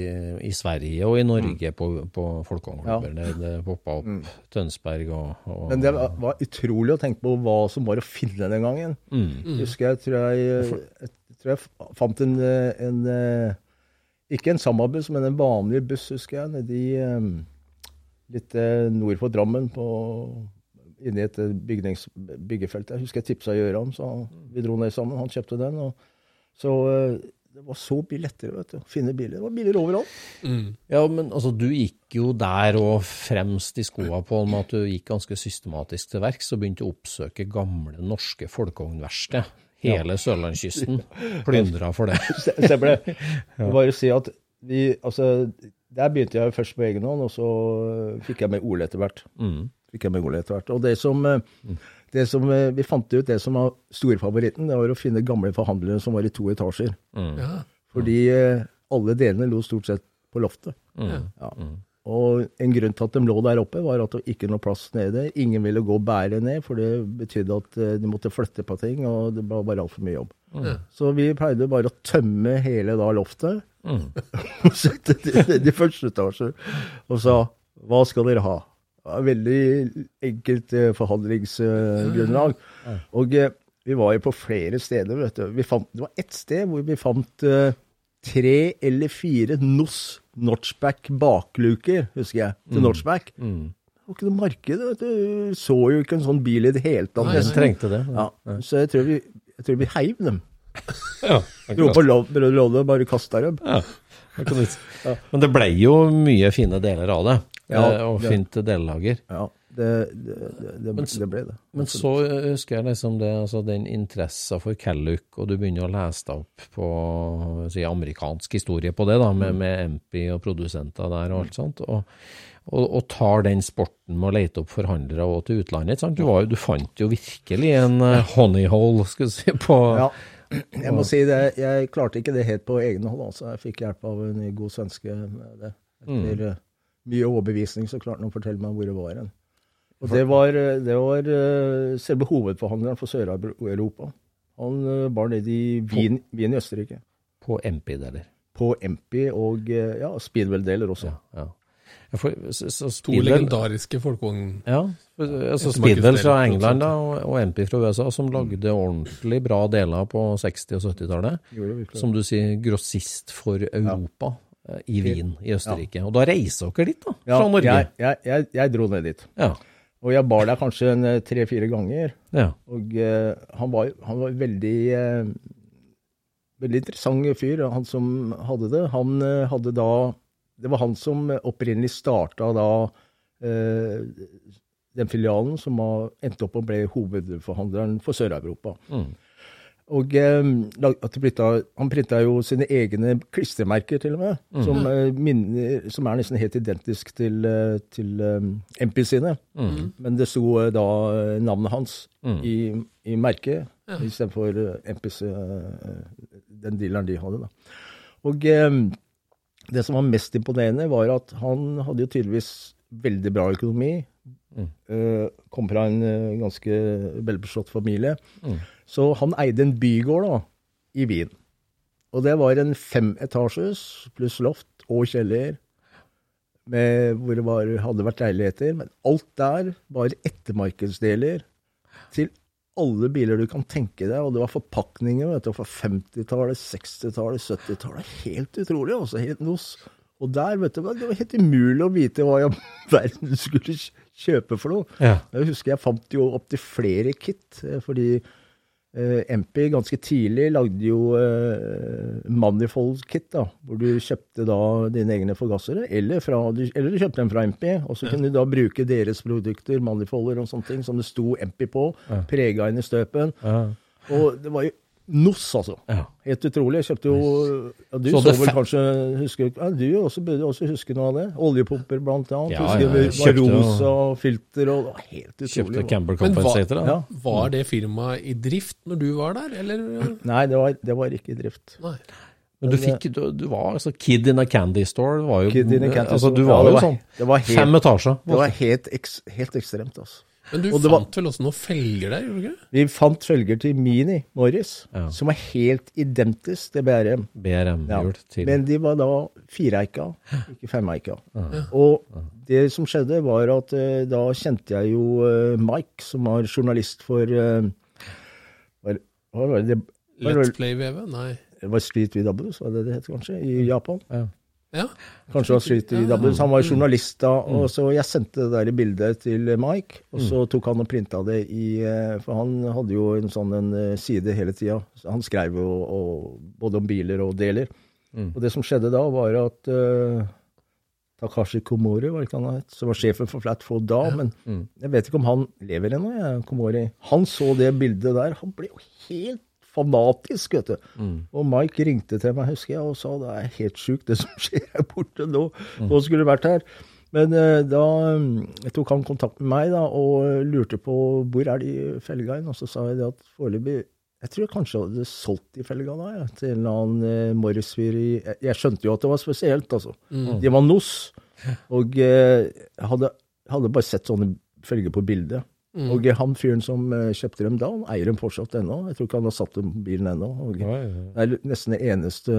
i Sverige og i Norge på, på folkevognklubber. Det, det poppa opp Tønsberg og, og Men det var, var utrolig å tenke på hva som var å finne den gangen. mm. Husker jeg, tror jeg, jeg, tror jeg fant en, eh, en eh, Ikke en Samba-buss, men en vanlig buss, husker jeg, nedi eh, litt eh, nord for Drammen, på, inni et eh, bygnings, byggefelt. Jeg husker jeg tipsa Gøran, så vi dro ned sammen. Han kjøpte den. og så eh, det var så mye lettere vet du, å finne biler. Det var biler overalt. Mm. Ja, men altså, du gikk jo der og fremst i skoa på med at du gikk ganske systematisk til verks og begynte å oppsøke gamle norske folkevognverksted. Hele sørlandskysten plyndra for det. Stemmer det. Jeg Bare si at vi, altså, der begynte jeg først på egen hånd, og så fikk jeg med Ole etter hvert. Mm. Fikk jeg med Ole etter hvert. Og det som, eh, det som eh, vi fant ut, det som var storfavoritten, det var å finne gamle forhandlere som var i to etasjer. Ja. Fordi eh, alle delene lå stort sett på loftet. Mm. Ja. Og en grunn til at de lå der oppe, var at det ikke var noe plass nede. Ingen ville gå og bære ned, for det betydde at de måtte flytte på ting, og det var bare altfor mye jobb. Ja. Så vi pleide bare å tømme hele da loftet, Mm. i første etasje, og sa hva skal dere ha? Det Veldig enkelt eh, forhandlingsgrunnlag. Og eh, vi var jo på flere steder, vet du. Vi fant, det var ett sted hvor vi fant uh, tre eller fire NOS Notchback bakluker, husker jeg, til Notchback. Mm. Det var ikke noe marked, du. Så jo ikke en sånn bil i det hele tatt. Nei, jeg trengte det. Ja, så jeg tror vi, jeg tror vi heiv dem. Ja, Dro på lo- loddet og bare kasta dem. Ja. Men det ble jo mye fine deler av det, Ja, eh, og det- fint dellager. Ja, det, det, det, Men det ble det. Men så eh, husker jeg liksom det, altså den interessen for Kelluk, og du begynner å lese deg opp på si, amerikansk historie på det, da, med, med MP og produsenter der og alt sånt. Og, og, og tar den sporten med å lete opp forhandlere og til utlandet. Du, var du fant jo virkelig en uh, honeyhole, skal du si, på Ja, jeg må si det. Jeg klarte ikke det helt på egen hånd. altså. Jeg fikk hjelp av en god svenske med det. Etter mm. mye overbevisning så klarte han å fortelle meg hvor det var hen. Og det var, eh, det var eh, selve hovedforhandleren for Sør-Europa. Han var nede i Wien, Wien i Østerrike. på MP-deler. På MP og ja, Speedwell-deler også. Ja, ja. Ja, for, så, så To legendariske folkevogn... Ja, altså Speedwell fra England da, og, og MP fra USA, som lagde ordentlig bra deler på 60- og 70-tallet. Gjorde det virkelig. Som du sier, grossist for Europa Ja i Wien i Østerrike. Og da reiser dere dit, da, Ja, fra Norge? jeg, jeg, jeg, jeg dro ned dit. Ja. Og jeg bar der kanskje en eh, tre-fire ganger. ja. Og uh, han, var, han var veldig uh, Veldig interessant fyr, han som hadde det. Han uh, hadde da Det var han som opprinnelig starta da eh, den filialen som har endt opp og ble hovedforhandleren for Sør-Europa. Og eh, Han printa jo sine egne klistremerker, til og med, som, eh, minner, som er nesten helt identisk til, eh, til um, MP sine. Men det sto eh, da eh, navnet hans i, i merket istedenfor eh, MPs eh, den dealeren de hadde. da. Og eh, det som var mest imponerende, var at han hadde jo tydeligvis veldig bra økonomi. Mm. kom fra en eh, ganske velbeslått familie. Så han eide en bygård da, i Wien. Og det var en femetasjes pluss loft og kjeller, med, hvor det var, hadde vært leiligheter. Men alt der var ettermarkedsdeler til alle biler du kan tenke deg. Og det var forpakninger vet du, fra 50-tallet, 60-tallet, 70-tallet. Helt utrolig. altså, helt nos. Og der, vet du, det var helt umulig å vite hva i verden du skulle kjøpe for noe. Ja. Jeg husker jeg fant jo opptil flere kit, eh, fordi eh, MP ganske tidlig lagde jo eh, manifold-kit, da, hvor du kjøpte da dine egne forgassere, eller, fra, du, eller du kjøpte dem fra MP, og så kunne du da bruke deres produkter, manifolder og sånne ting, som det sto MP på, prega inn i støpen. Ja. Og det var jo nos, altså. Ja. Helt utrolig. Jeg kjøpte jo ja, Du Så så, vel kanskje husker, ja, Du også burde også huske noe av det. Oljepumper, blant annet. Ja, ja, jeg kjøpte og filter og det var helt utrolig. Kjøpte hva- Compensator. da. Ja. Var det firmaet i drift når du var der, eller? Nei, det var, det var ikke i drift. Nei. Men du, fikk, du, du var altså Kid in a Candy Store. Det var jo, Kid in a candy altså, du du Ja, var jo sånn det var helt- fem etasjer. Det var helt, helt ekstremt, altså. Men du fant var- vel også noen felger der, gjorde du ikke? Vi fant felger til Mini Morris, Ja. som var helt identisk til BRM. Ja. BRM-hjul til Men de var da fireeika, ikke femeika. Og det som skjedde, var at uh, da kjente jeg jo uh, Mike, som var journalist for uh, var, hva var det? Var Let's? Play-VV? Nei. Det var Street VWs, var det det het kanskje, i Japan? Ja. Kanskje han skyter i VWs. Han var journalist da, og så jeg sendte det der bildet til Mike, og så tok han og printa det i eh, For han hadde jo en sånn en eh, side hele tida. Han skrev jo og, både om biler og deler. Og det som skjedde da, var at uh, Takashi Komori, var ikke han het, som var sjefen for Flat Four da, men jeg vet ikke om han lever ennå, jeg, Komori. Han så det bildet der, han ble jo helt fanatisk, vet du. Og Mike ringte til meg, husker jeg, og sa det er helt sjukt det som skjer her borte nå. Nå skulle du vært her. Men eh, da eh, tok han kontakt med meg da, og eh, lurte på hvor er de felga hen, og så sa jeg det at foreløpig jeg tror jeg kanskje hadde solgt de felga da, ja, til en eller annen eh, Morris-fyr i jeg, jeg skjønte jo at det var spesielt, altså. De var nos. Og eh, jeg hadde, hadde bare sett sånne felger på bildet. Og eh, han fyren som eh, kjøpte dem da, han eier dem fortsatt ennå. Jeg tror ikke han har satt dem bilen ennå. Og. Det er nesten det eneste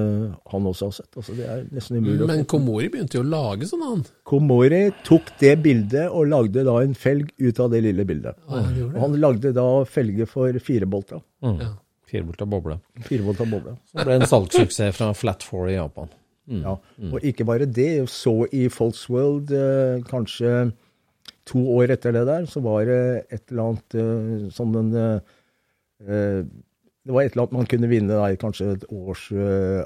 han også har sett. Altså, det er nesten umulig. Men. Komori begynte jo å lage sånn, han. Komori tok det bildet og lagde da en felg ut av det lille bildet. Ja, han Og han lagde da felge for firebolta. Mm. Ja. Firebolta boble. Firebolta boble. Så ble en salgssuksess fra Flat Four i Japan. Ja. Og ikke bare det. Så i Folksworld eh, kanskje to år etter det der, så var det et eller annet eh, sånn en eh, eh, Det var et eller annet man kunne vinne, da, kanskje et års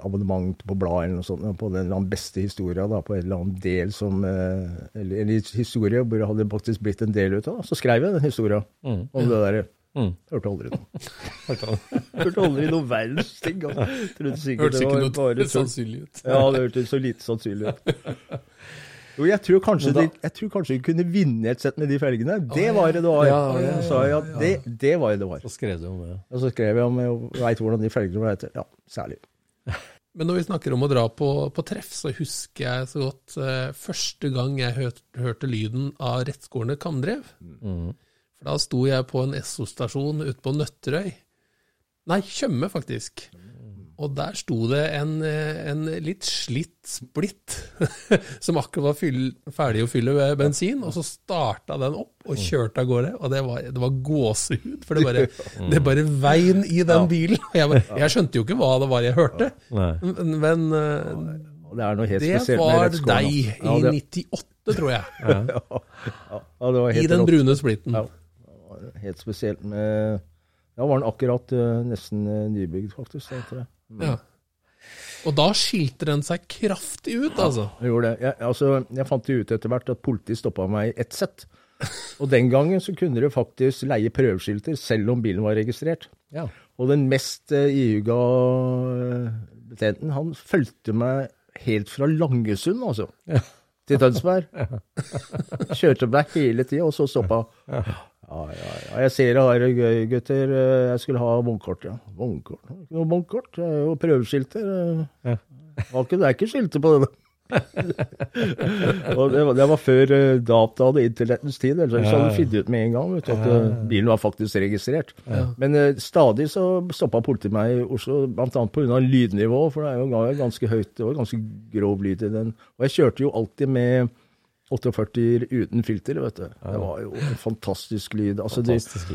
abonnement på bladet eller noe sånt, på den beste historia, da, på en eller annen del som Eller en historie hvor det hadde faktisk blitt en del ut av. Så skrev jeg den historia Mm. om det derre. Mm. Hørte aldri noe. Hørte aldri noe verdens ting. altså. Hørtes det ikke var noe bare sannsynlig ut. Ja, det hørtes så lite sannsynlig ut. Jo, jeg tror, kanskje da- de, jeg tror kanskje de kunne vinne et sett med de felgene. Det var det det var. Ja, ja, ja, ja det, det var det det var. Så skrev du om det. Og så skrev jeg om jeg veit hvordan de felgene var etter. Ja, særlig. Men når vi snakker om å dra på, på treff, så husker jeg så godt eh, første gang jeg hørt, hørte lyden av rettskårene kamdrev. Mm. For da sto jeg på en Esso-stasjon ute på Nøtterøy. Nei, Tjøme, faktisk. Og der sto det en, eh, en litt slitt splitt som akkurat var fyll, ferdig å fylle bensin, og så starta den opp og kjørte av gårde. Og det var, det var gåsehud, for det bare, det bare vein i den bilen. Jeg, jeg skjønte jo ikke hva det var jeg hørte, men, eh, det det med var deg i Ja, det, 98, tror jeg. ja, var I den brune splitten. Ja. Helt spesielt med Da var den akkurat uh, nesten uh, nybygd, faktisk. Jeg tror jeg. Ja. Og da skilte den seg kraftig ut, altså. Jeg gjorde det. Jeg, altså, jeg fant jo ut etter hvert at politiet stoppa meg i ett sett. Og den gangen så kunne du faktisk leie prøveskilter selv om bilen var registrert. Ja. Og den mest uh, ihuga eh, betjenten, han fulgte meg helt fra Langesund, altså. Til Tønsberg. Kjørte meg hele tida, og så stoppa. Ja, ja, ja. Jeg ser det her, gøy, gutter. Eh, Jeg skulle ha vognkort, ja. Vognkort? Ikke noe vognkort. Prøveskilter. eh. Var ikke, det er ikke skilter på det. og det, var, det var før uh, data og internettens tid. Ellers hadde du funnet ut med en gang vet at eh, bilen var faktisk registrert. Men uh, stadig så stoppa politiet meg i Oslo, bl.a. pga. lydnivå, for det er jo ganske høyt. Det var ganske grov lyd i den. Og jeg kjørte jo alltid med 48 uten filter, vet du. Det var jo en fantastisk lyd. Altså, fantastisk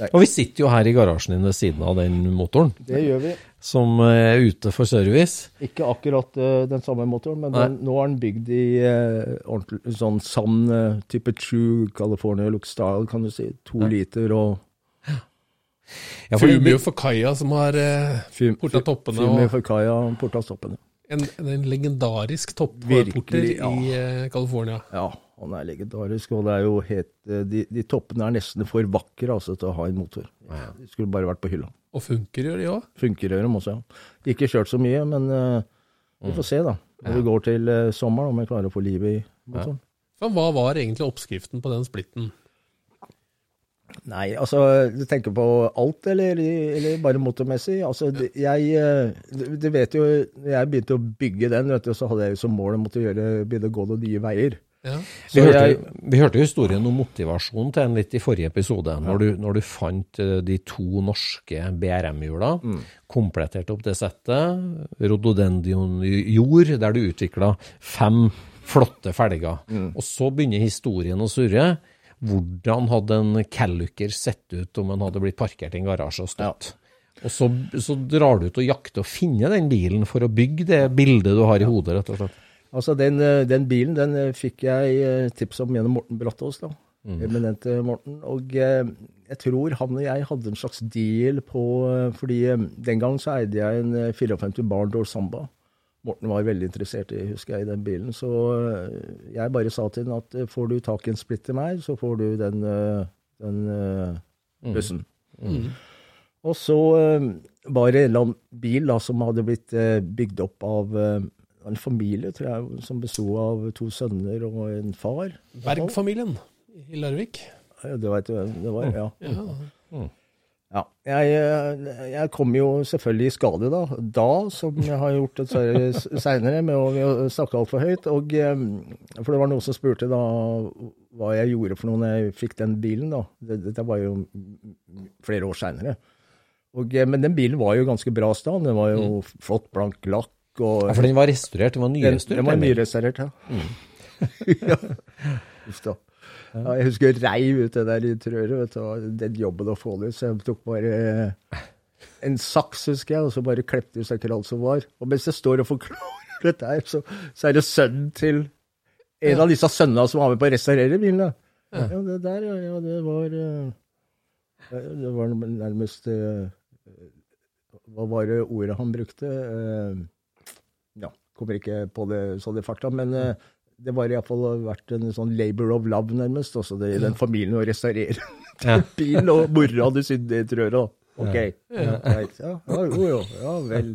Fantastisk. Og vi sitter jo her i garasjen din ved siden av den motoren, det gjør vi. Som er ute for service. Ikke akkurat uh, den samme motoren, men den, nå er den bygd i uh, ordentlig, sånn sand uh, type True California look style, kan du si. To liter og Ja, for Fumio for Kaja som har uh, fum, porta toppene. Fumio kaia, porta toppene. en, en legendarisk topporter ja. i uh, California. Ja, han er legendarisk, og det er jo helt eh, De, de toppene er nesten for vakre altså, til å ha en motor. De skulle bare vært på hylla. Og funker gjør de òg. Funker gjør de også, ja. Ikke kjørt så mye, men uh, vi får se, da. Når vi går til uh, sommeren, om jeg klarer å få liv i motoren. Hva var egentlig oppskriften på den splitten? Nei, altså, du tenker på alt, eller, eller bare motormessig? Altså, jeg, du du vet jo, jeg begynte å bygge den, vet du, så hadde jeg som mål å måtte gjøre, begynne å gå noen nye veier. Ja. Vi hørte, jeg- vi hørte historien om motivasjon til en litt i forrige episode, når, du, når du fant eh, de to norske BRM-hjula, kompletterte opp det settet, rhododendron jord, der du utvikla fem flotte felger. Og så begynner historien å surre. Hvordan hadde en Calluker sett ut om han hadde blitt parkert i en garasje og stått? Og så, så drar du ut og jakter og finner den bilen for å bygge det bildet du har i hodet, rett og slett. Altså, den, eh, den bilen den eh, fikk jeg eh, tips om gjennom Morten Brattås, da. Eminente Morten. Og jeg tror han og jeg hadde en slags deal på Fordi den gang så eide jeg en eh, 54 Barndor Samba. Morten var veldig interessert i, husker jeg, i den bilen. Så jeg bare sa til ham at får du tak i en splitt til meg, så får du den, den Mm. bussen. Og så var det en eller annen bil da, som hadde blitt bygd opp av en familie, tror jeg, som besto av to sønner og en far. Berg-familien i Larvik. Ja, det vet du hvem det var, ja. Ja. ja. Jeg, eh, jeg kom jo selvfølgelig i skade da, da, som jeg har gjort seinere, med å, med å snakke altfor høyt. Og, eh, for det var noen som spurte da hva jeg gjorde for noe når jeg fikk den bilen. da. Det- Dette var jo flere år seinere. Men den bilen var jo ganske bra stand. Den var jo flott, blank lakk. Og, Ja, for den var restaurert, den var den, nyrestaurert. den var nyrestaurert, ja. Mm. Uff da. Ja, jeg husker jeg reiv ut det der interiøret, vet du, den jobben å få det ut, så jeg tok bare eh, en saks, husker jeg, og så bare klepte ut ikke alt som var. Og mens jeg står og forklarer dette her, så, så er det sønnen til en av disse sønnene som var med på å restaurere bilen. da. Ja, det der, ja, ja det var eh, Det var nærmest eh, Hva var det ordet han brukte? Ja, kommer ikke på det sånn i farta, men eh, det var iallfall vært en sånn labor of love, nærmest, også det, i den familien å restaurere Ja. bil, og mora hadde sydd i da. Ok, ja. Ja, ja, jo, jo, ja vel.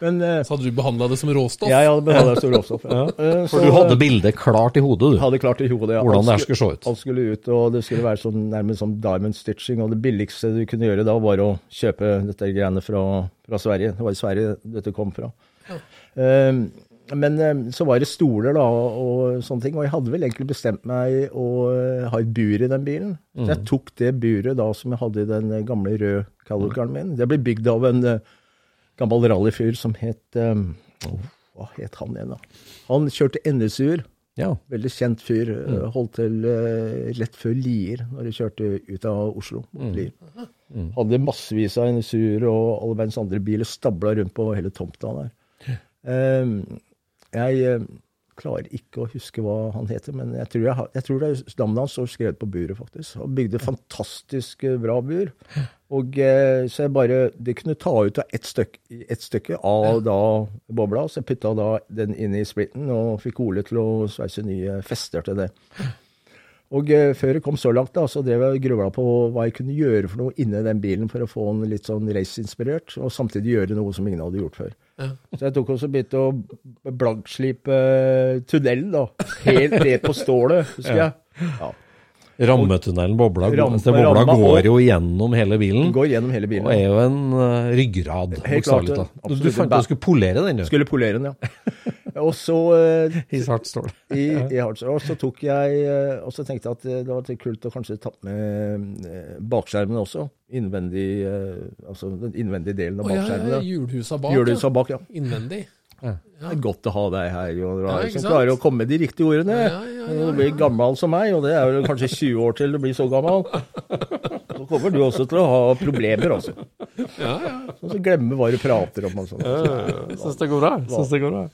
Men eh, Så hadde du behandla det som råstoff? Ja, jeg hadde behandla som råstoff. Ja. Eh, For du hadde bildet klart i hodet, du. hadde klart i hodet. ja. Hvordan det her skulle se ut. Alt skulle ut, og det skulle være sånn, nærmest sånn diamond stitching. Og det billigste du kunne gjøre da, var å kjøpe dette greiene fra, fra Sverige. Det var i Sverige dette kom fra. Eh, men eh, så var det stoler da, og sånne ting. Og jeg hadde vel egentlig bestemt meg å eh, ha et bur i den bilen. Så Mm. jeg tok det buret da som jeg hadde i den eh, gamle røde Calicaren min. Det ble bygd av en eh, gammel rallyfyr som het eh, Hva het han igjen, da? Han kjørte NSU-er. Ja. Veldig kjent fyr. eh, Holdt til uh, rett før Lier, når de kjørte ut av Oslo. mot Lier. Hadde massevis av NSU-er og alle verdens andre biler stabla rundt på hele tomta der. Eh, jeg eh, klarer ikke å huske hva han heter, men jeg tror, jeg, jeg tror det er navnet hans står skrevet på buret, faktisk. Han bygde fantastisk eh, bra bur. Og eh, så jeg bare Det kunne ta ut av ett stykke, et stykke av da bobla, så jeg putta da den inn i splitten og fikk Ole til å sveise nye fester til det. Og før det kom så langt, da, så drev jeg og grubla på hva jeg kunne gjøre for noe inni den bilen for å få den litt sånn raceinspirert, og samtidig gjøre noe som ingen hadde gjort før. Ja. Så jeg tok også begynte å blankslipe eh, tunnelen, da. Helt ned på stålet, husker jeg. Ja. Rammetunnelen bobla, Ram- altså, bobla ramma går jo gjennom hele bilen. Går gjennom hele bilen. Og er jo en uh, ryggrad, bokstavelig talt. Du, du fant ut du skulle polere den, du. Skulle polere den, ja. Og så uh, I stål. i, i Hardsdale. Og så tok jeg uh, Og så tenkte jeg at det var litt kult å kanskje ta med bakskjermen også. Innvendig Altså den innvendige delen av Å ja, ja, ja, da. hjulhusa bak. Hjulhusa bak, ja. Innvendig. Det er godt å ha deg her, Jon Ja, som klarer å komme med de riktige ordene. Ja, ja, ja, du blir gammel som meg, og det er vel kanskje 20 år til du blir så gammel, så kommer du også til å ha problemer, altså. Ja, ja. Og så glemme hva du prater om og sånn. Syns det går bra. Syns det går bra.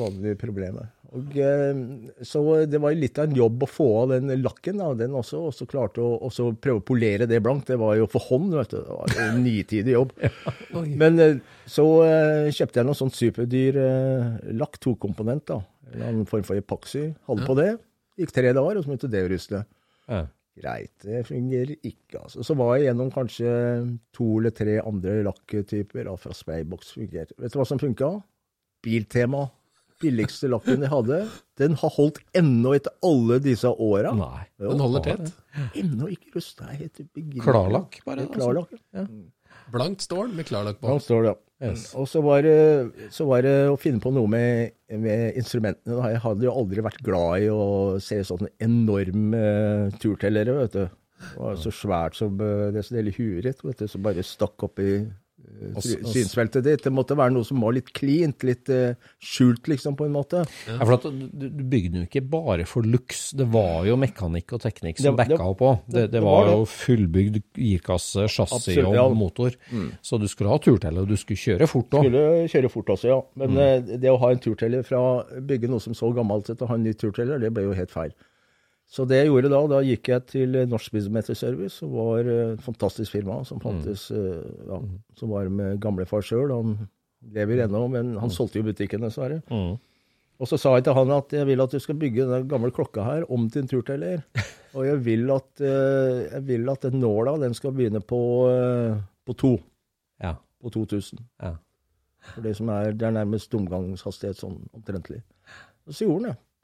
vanlige problemer. Og, eh, så det var litt av en jobb å få av den lakken, da, den også, og så klarte å prøve å polere det blankt. Det var jo for hånd, vet du. Det var en nitidig jobb. Men eh, så eh, kjøpte jeg noe sånt superdyr eh, lakk, tokomponent, da. En form for epoxy. Hadde på det. Gikk tre dager, og så begynte det å rusle. Ja. Greit, det fungerer ikke, altså. Så var jeg gjennom kanskje to eller tre andre lakktyper da, fra Spraybox. Fungerte. Vet du hva som funka? Biltema. Billigste lakken jeg hadde. Den har holdt ennå etter alle disse åra. Nei. Den holder tett. Ennå ikke rusta. Klarlakk, bare. Klarlakk, altså. Klarlakk, ja. Blankt stål med klarlakk Ja, bak. stål, det, ja. Yes. Og så var, det, så var det å finne på noe med, med instrumentene. Jeg hadde jo aldri vært glad i å se sånne enorme uh, turtellere, vet du. Det var så svært som uh, det som hele huet ditt, vet du, som bare stakk opp i synsfeltet ditt. Det måtte være noe som var litt cleant, litt uh, skjult, liksom, på en måte. Ja, for at du, du bygde jo ikke bare for luks. Det var jo mekanikk og teknikk som Det- det- backa òg. Det, det, var var jo fullbygd girkasse, chassis og ja. motor. Så du skulle ha turteller, og du skulle kjøre fort òg. Skulle kjøre fort også, ja. Men mm. det å ha en turteller fra bygge noe som så gammelt ut, og ha en ny turteller, det ble jo helt feil. Så det jeg gjorde da, da gikk jeg til eh, Norsk Speedometer-service, som var eh, et fantastisk firma, som fantes, mm. ja, som var med gamlefar sjøl. Han lever ennå, men han solgte jo butikken, dessverre. Og så sa jeg til han at jeg vil at du skal bygge den gamle klokka her om til en turteller. Og jeg vil at, eh, jeg vil at den nåla, den skal begynne på, eh, på to. Ja. På 2000. Ja. For det som er, det er nærmest omgangshastighet sånn omtrentlig. Og så gjorde han det.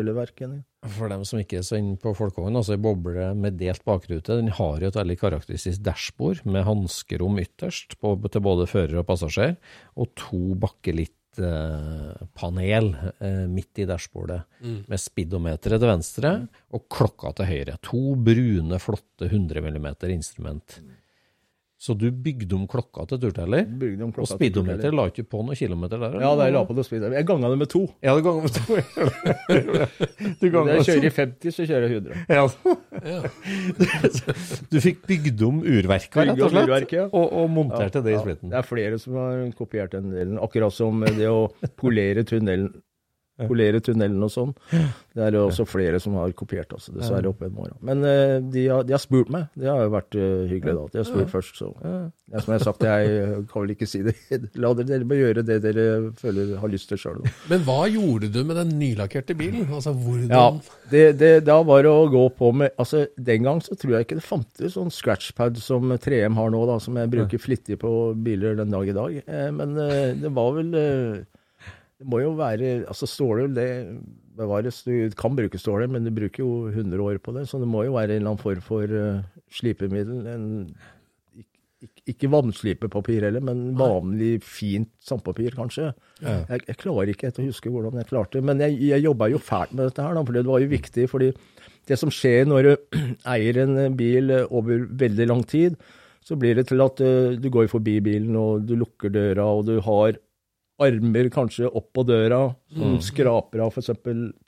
Spilleverken. For dem som ikke er så inne på folkevogn, altså ei boble med delt bakrute, den har jo et veldig karakteristisk dashbord med hanskerom ytterst på, til både fører og passasjer, og to bakkelittpanel eh, midt i dashbordet, med speedometeret til venstre og klokka til høyre. To brune, flotte 100 mm instrument. Så du bygde om klokka til turteller, Bygde om klokka og speedometer la ikke på noen kilometer der? eller? Ja, der la på det speedometer. Jeg ganga det med to. Ja, det ganga med to. du ganga jeg kjører i 50, så kjører jeg 100. Ja. du fikk bygd om urverka, rett og slett, urverket, ja. og, og monterte det i Ja, splitten. det er flere som har kopiert den delen. Akkurat som det å polere tunnelen polere tunnelen og sånn. Det er jo også flere som har kopiert, altså, dessverre, opp gjennom åra. Men eh, de, har, de har spurt meg. Det har jo vært eh, hyggelig, da. De har spurt først, så ja, Som jeg har sagt, jeg kan vel ikke si det. La dere, dere må gjøre det dere føler har lyst til sjøl. Men hva gjorde du med den nylakkerte bilen? Altså, hvordan Ja, det, det, da var det å gå på med Altså, Den gang så tror jeg ikke det fantes sånn scratchpad som 3M har nå, da, som jeg bruker flittig på biler den dag i dag. Eh, men det var vel Det må jo være Altså, Stålull det bevares. Du kan bruke stålet, men du bruker jo 100 år på det, så det må jo være en eller annen form for uh, slipemiddel. En, ikke, ikke vannsslipepapir heller, men vanlig fint sandpapir, kanskje. Jeg, jeg klarer ikke helt å huske hvordan jeg klarte det, men jeg, jeg jobba jo fælt med dette her, da, for det var jo viktig. fordi det som skjer når du eier en bil eh, over veldig lang tid, så blir det til at eh, du går forbi bilen, og du lukker døra, og du har armer kanskje opp på døra som skraper av f.eks.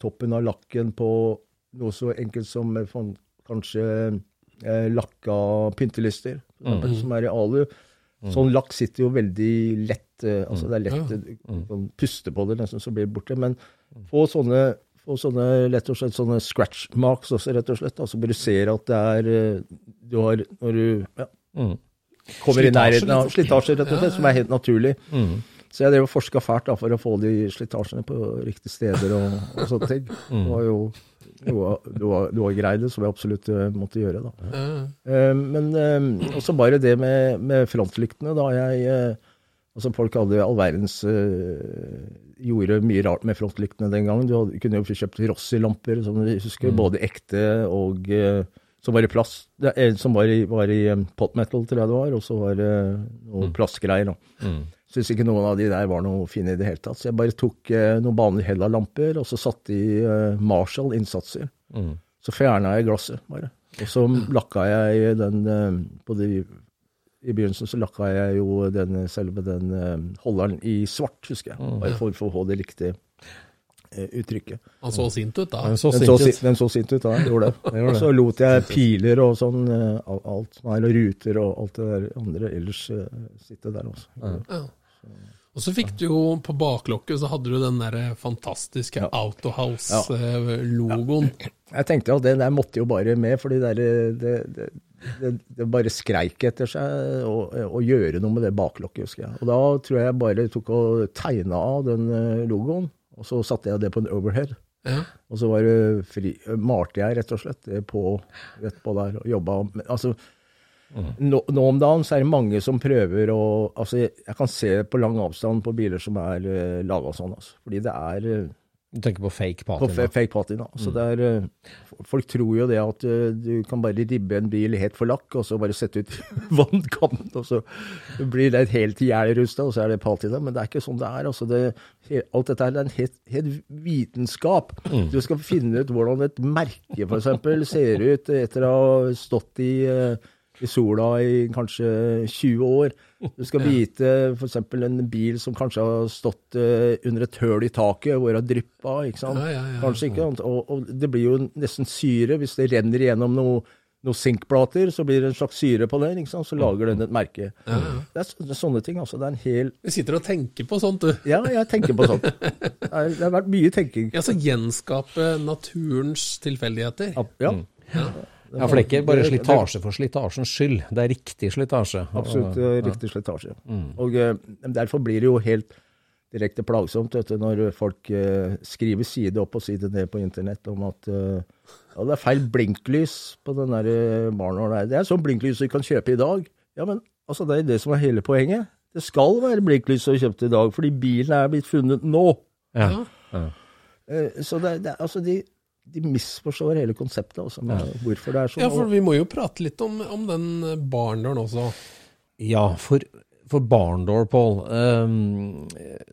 toppen av lakken på noe så enkelt som eh, sånn, kanskje eh, lakka pyntelister, mm. som er i alu. Sånn lakk sitter jo veldig lett, eh, altså det er lett å du puste på det, nesten så blir det borte. Men få sånne, få sånne rett og slett sånne scratch marks også, rett og slett. Altså bare du ser at det er eh, Du har Når du ja, kommer i nærheten av slitasje, rett og slett, som er helt naturlig. Så jeg drev og forska fælt da, for å få de slitasjene på riktige steder og, og sånne ting. Det var jo noe, noe, noe greier som jeg absolutt eh, måtte gjøre. da. Eh, men eh, også bare det med, med frontlyktene. da jeg, altså Folk hadde all verdens eh, Gjorde mye rart med frontlyktene den gangen. Du hadde, kunne jo kjøpt Rossi-lamper, som du husker, både ekte og eh, som var i plast. Det som var i, var i pot metal, tror jeg det var, og så var det noe plastgreier. da. Syns ikke noen av de der var noe fine i det hele tatt. Så jeg bare tok eh, noen vanlige Hella-lamper, og så satte i eh, Marshall-innsatser. Så fjerna jeg glasset, bare. Og så lakka jeg den eh, på de, I begynnelsen så lakka jeg jo den, selve den eh, holderen i svart, husker jeg. Bare for, for å få det riktige eh, uttrykket. Han så sint ut da. Den så Den sint ut. den så sint ut, da. Jeg Gjorde det. Og så lot jeg piler og sånn, eh, alt er, og ruter og alt det der andre ellers eh, sitte der også. Ja. Og så fikk du jo på baklokket så hadde du den der fantastiske Autohouse-logoen. Jeg tenkte at den der måtte jo bare med, fordi det, det, det, det, bare skreik etter seg å, gjøre noe med det baklokket, husker jeg. Og da tror jeg jeg bare tok og tegna av den eh, logoen, og så satte jeg det på en overhead. Ja. Og så var det fri, malte jeg rett og slett på, rett på der og jobba Altså, nå, nå om dagen så er det mange som prøver å Altså, jeg, jeg kan se på lang avstand på biler som er uh, laga sånn, altså. Fordi det er uh, Du tenker på fake patina. På fake patina. Så det er, uh, folk tror jo det at uh, du kan bare ribbe en bil helt for lakk, og så bare sette ut vannkanten, og så blir det helt ihjelrusta, og så er det patina. Men det er ikke sånn det er. Altså det, alt dette her det er en helt, helt vitenskap. Du skal finne ut hvordan et merke f.eks. ser ut etter å ha stått i eh, i sola i kanskje 20 år. Du skal vite f.eks. en bil som kanskje har stått eh, under et høl i taket hvor det har dryppa. ikke sant? Ja, ja, ja. Kanskje ikke, og, og det blir jo nesten syre. Hvis det renner gjennom noen noe sinkplater, så blir det en slags syre på den, ikke sant? så lager den et merke. Det, er, det er sånne ting. altså. Det er en hel Du sitter og tenker på sånt, du. Ja, jeg tenker på sånt. Det, er, det har vært mye tenking. Ja, så gjenskape naturens tilfeldigheter. Ja, Ja, for det er ikke bare slitasje for slitasjens skyld, det er riktig slitasje. Absolutt riktig slitasje. Og eh, derfor blir det jo helt direkte plagsomt vet du, når folk eh, skriver side opp og side ned på internett om at eh, ja, det er feil blinklys på den der baren der. Det er sånn blinklys du kan kjøpe i dag. Ja, men altså, det er det som er hele poenget. Det skal være blinklys du kjøpte i dag, fordi bilen er blitt funnet nå. Ja. Eh, Så det, det, altså, de, de misforstår hele konseptet, også, med hvorfor det er sånn. Ja, for vi må jo prate litt om, om den barndoren også. Ja, for, for Barndor, Pål. um,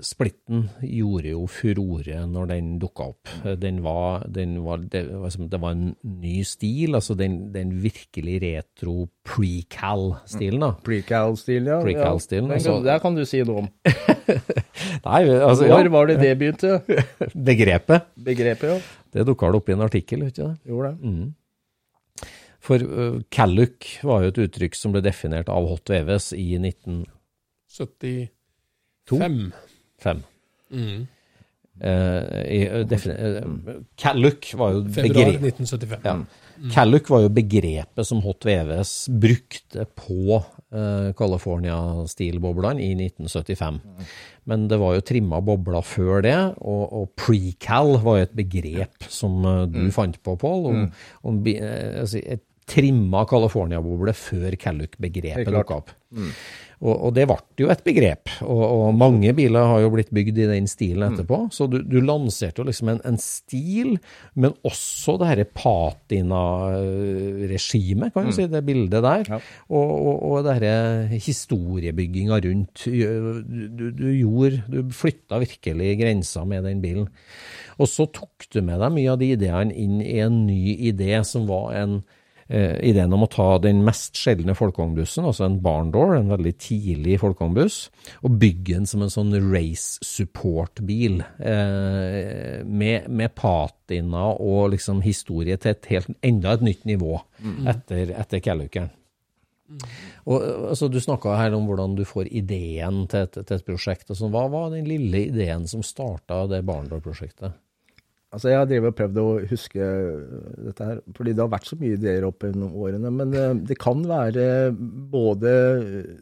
splitten gjorde jo furore når den dukka opp. Den var, den var, det, var det var en ny stil, altså den, den virkelig retro pre-cal-stilen. da. Precal-stil, ja. Precal-stilen, Ja. altså- Der kan du si noe om. Nei, altså, Når ja, var det det begynte? begrepet. Begrepet, ja. Det dukka vel opp i en artikkel, ikke det? Jo, det. For uh, Calluc var jo et uttrykk som ble definert av Hot Veves i 1975. Fem. Mm. Uh, i, uh, Calluck var jo Februar begrep- 1975. ja. Calluck var jo begrepet som Hot VVS brukte på eh, California-stilboblene i 1975. Men det var jo trimma bobler før det, og, og pre-cal var jo et begrep som du du fant på, Pål. Om, om, bi- eh, altså, et trimma California-boble før Calluck-begrepet Helt dukka opp. Og, og det ble jo et begrep, og, og mange biler har jo blitt bygd i den stilen etterpå. Så du, du lanserte jo liksom en, en stil, men også det dette patina-regimet, kan du si, det bildet der. Og, og, og det dette historiebygginga rundt. Du, du, gjorde, du flytta virkelig grensa med den bilen. Og så tok du med deg mye av de ideene inn i en ny idé som var en ideen om å ta den mest sjeldne folkevognbussen, altså en barndoor, en veldig tidlig folkevognbuss, og bygge den som en sånn race support-bil, eh, med, med patina og liksom historie til et helt, enda et nytt nivå etter, etter Calluckeren. Og, altså, du snakka her om hvordan du får ideen til et, til et prosjekt. og sånn. Hva var den lille ideen som starta det barndoor-prosjektet? Altså, Jeg har drevet og prøvd å huske dette her, fordi det har vært så mye ideer opp gjennom årene. Men eh, det kan være både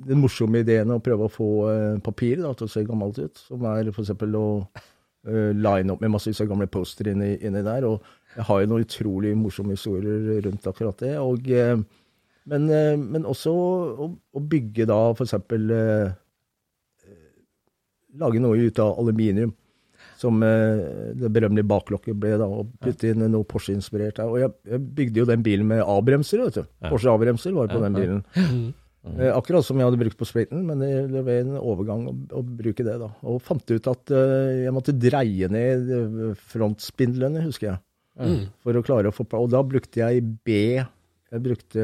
den morsomme ideen å prøve å få eh, papir da, til å se gammelt ut, som er f.eks. å uh, line opp med massevis av gamle poster inni, inni der. Og jeg har jo noen utrolig morsomme historier rundt akkurat det. Og, men, men også å, å bygge da f.eks. Uh, lage noe ut av aluminium som eh, det berømmelige baklokket ble, da, og putte inn noe Porsche-inspirert der. Og jeg, jeg bygde jo den bilen med A-bremser, vet du. Porsche A-bremser var på den bilen. Eh, akkurat som jeg hadde brukt på Sprayton, men det, det ble en overgang å, å bruke det, da. Og fant ut at eh, jeg måtte dreie ned frontspindlene, husker jeg. For å klare å få Og da brukte jeg B. Jeg brukte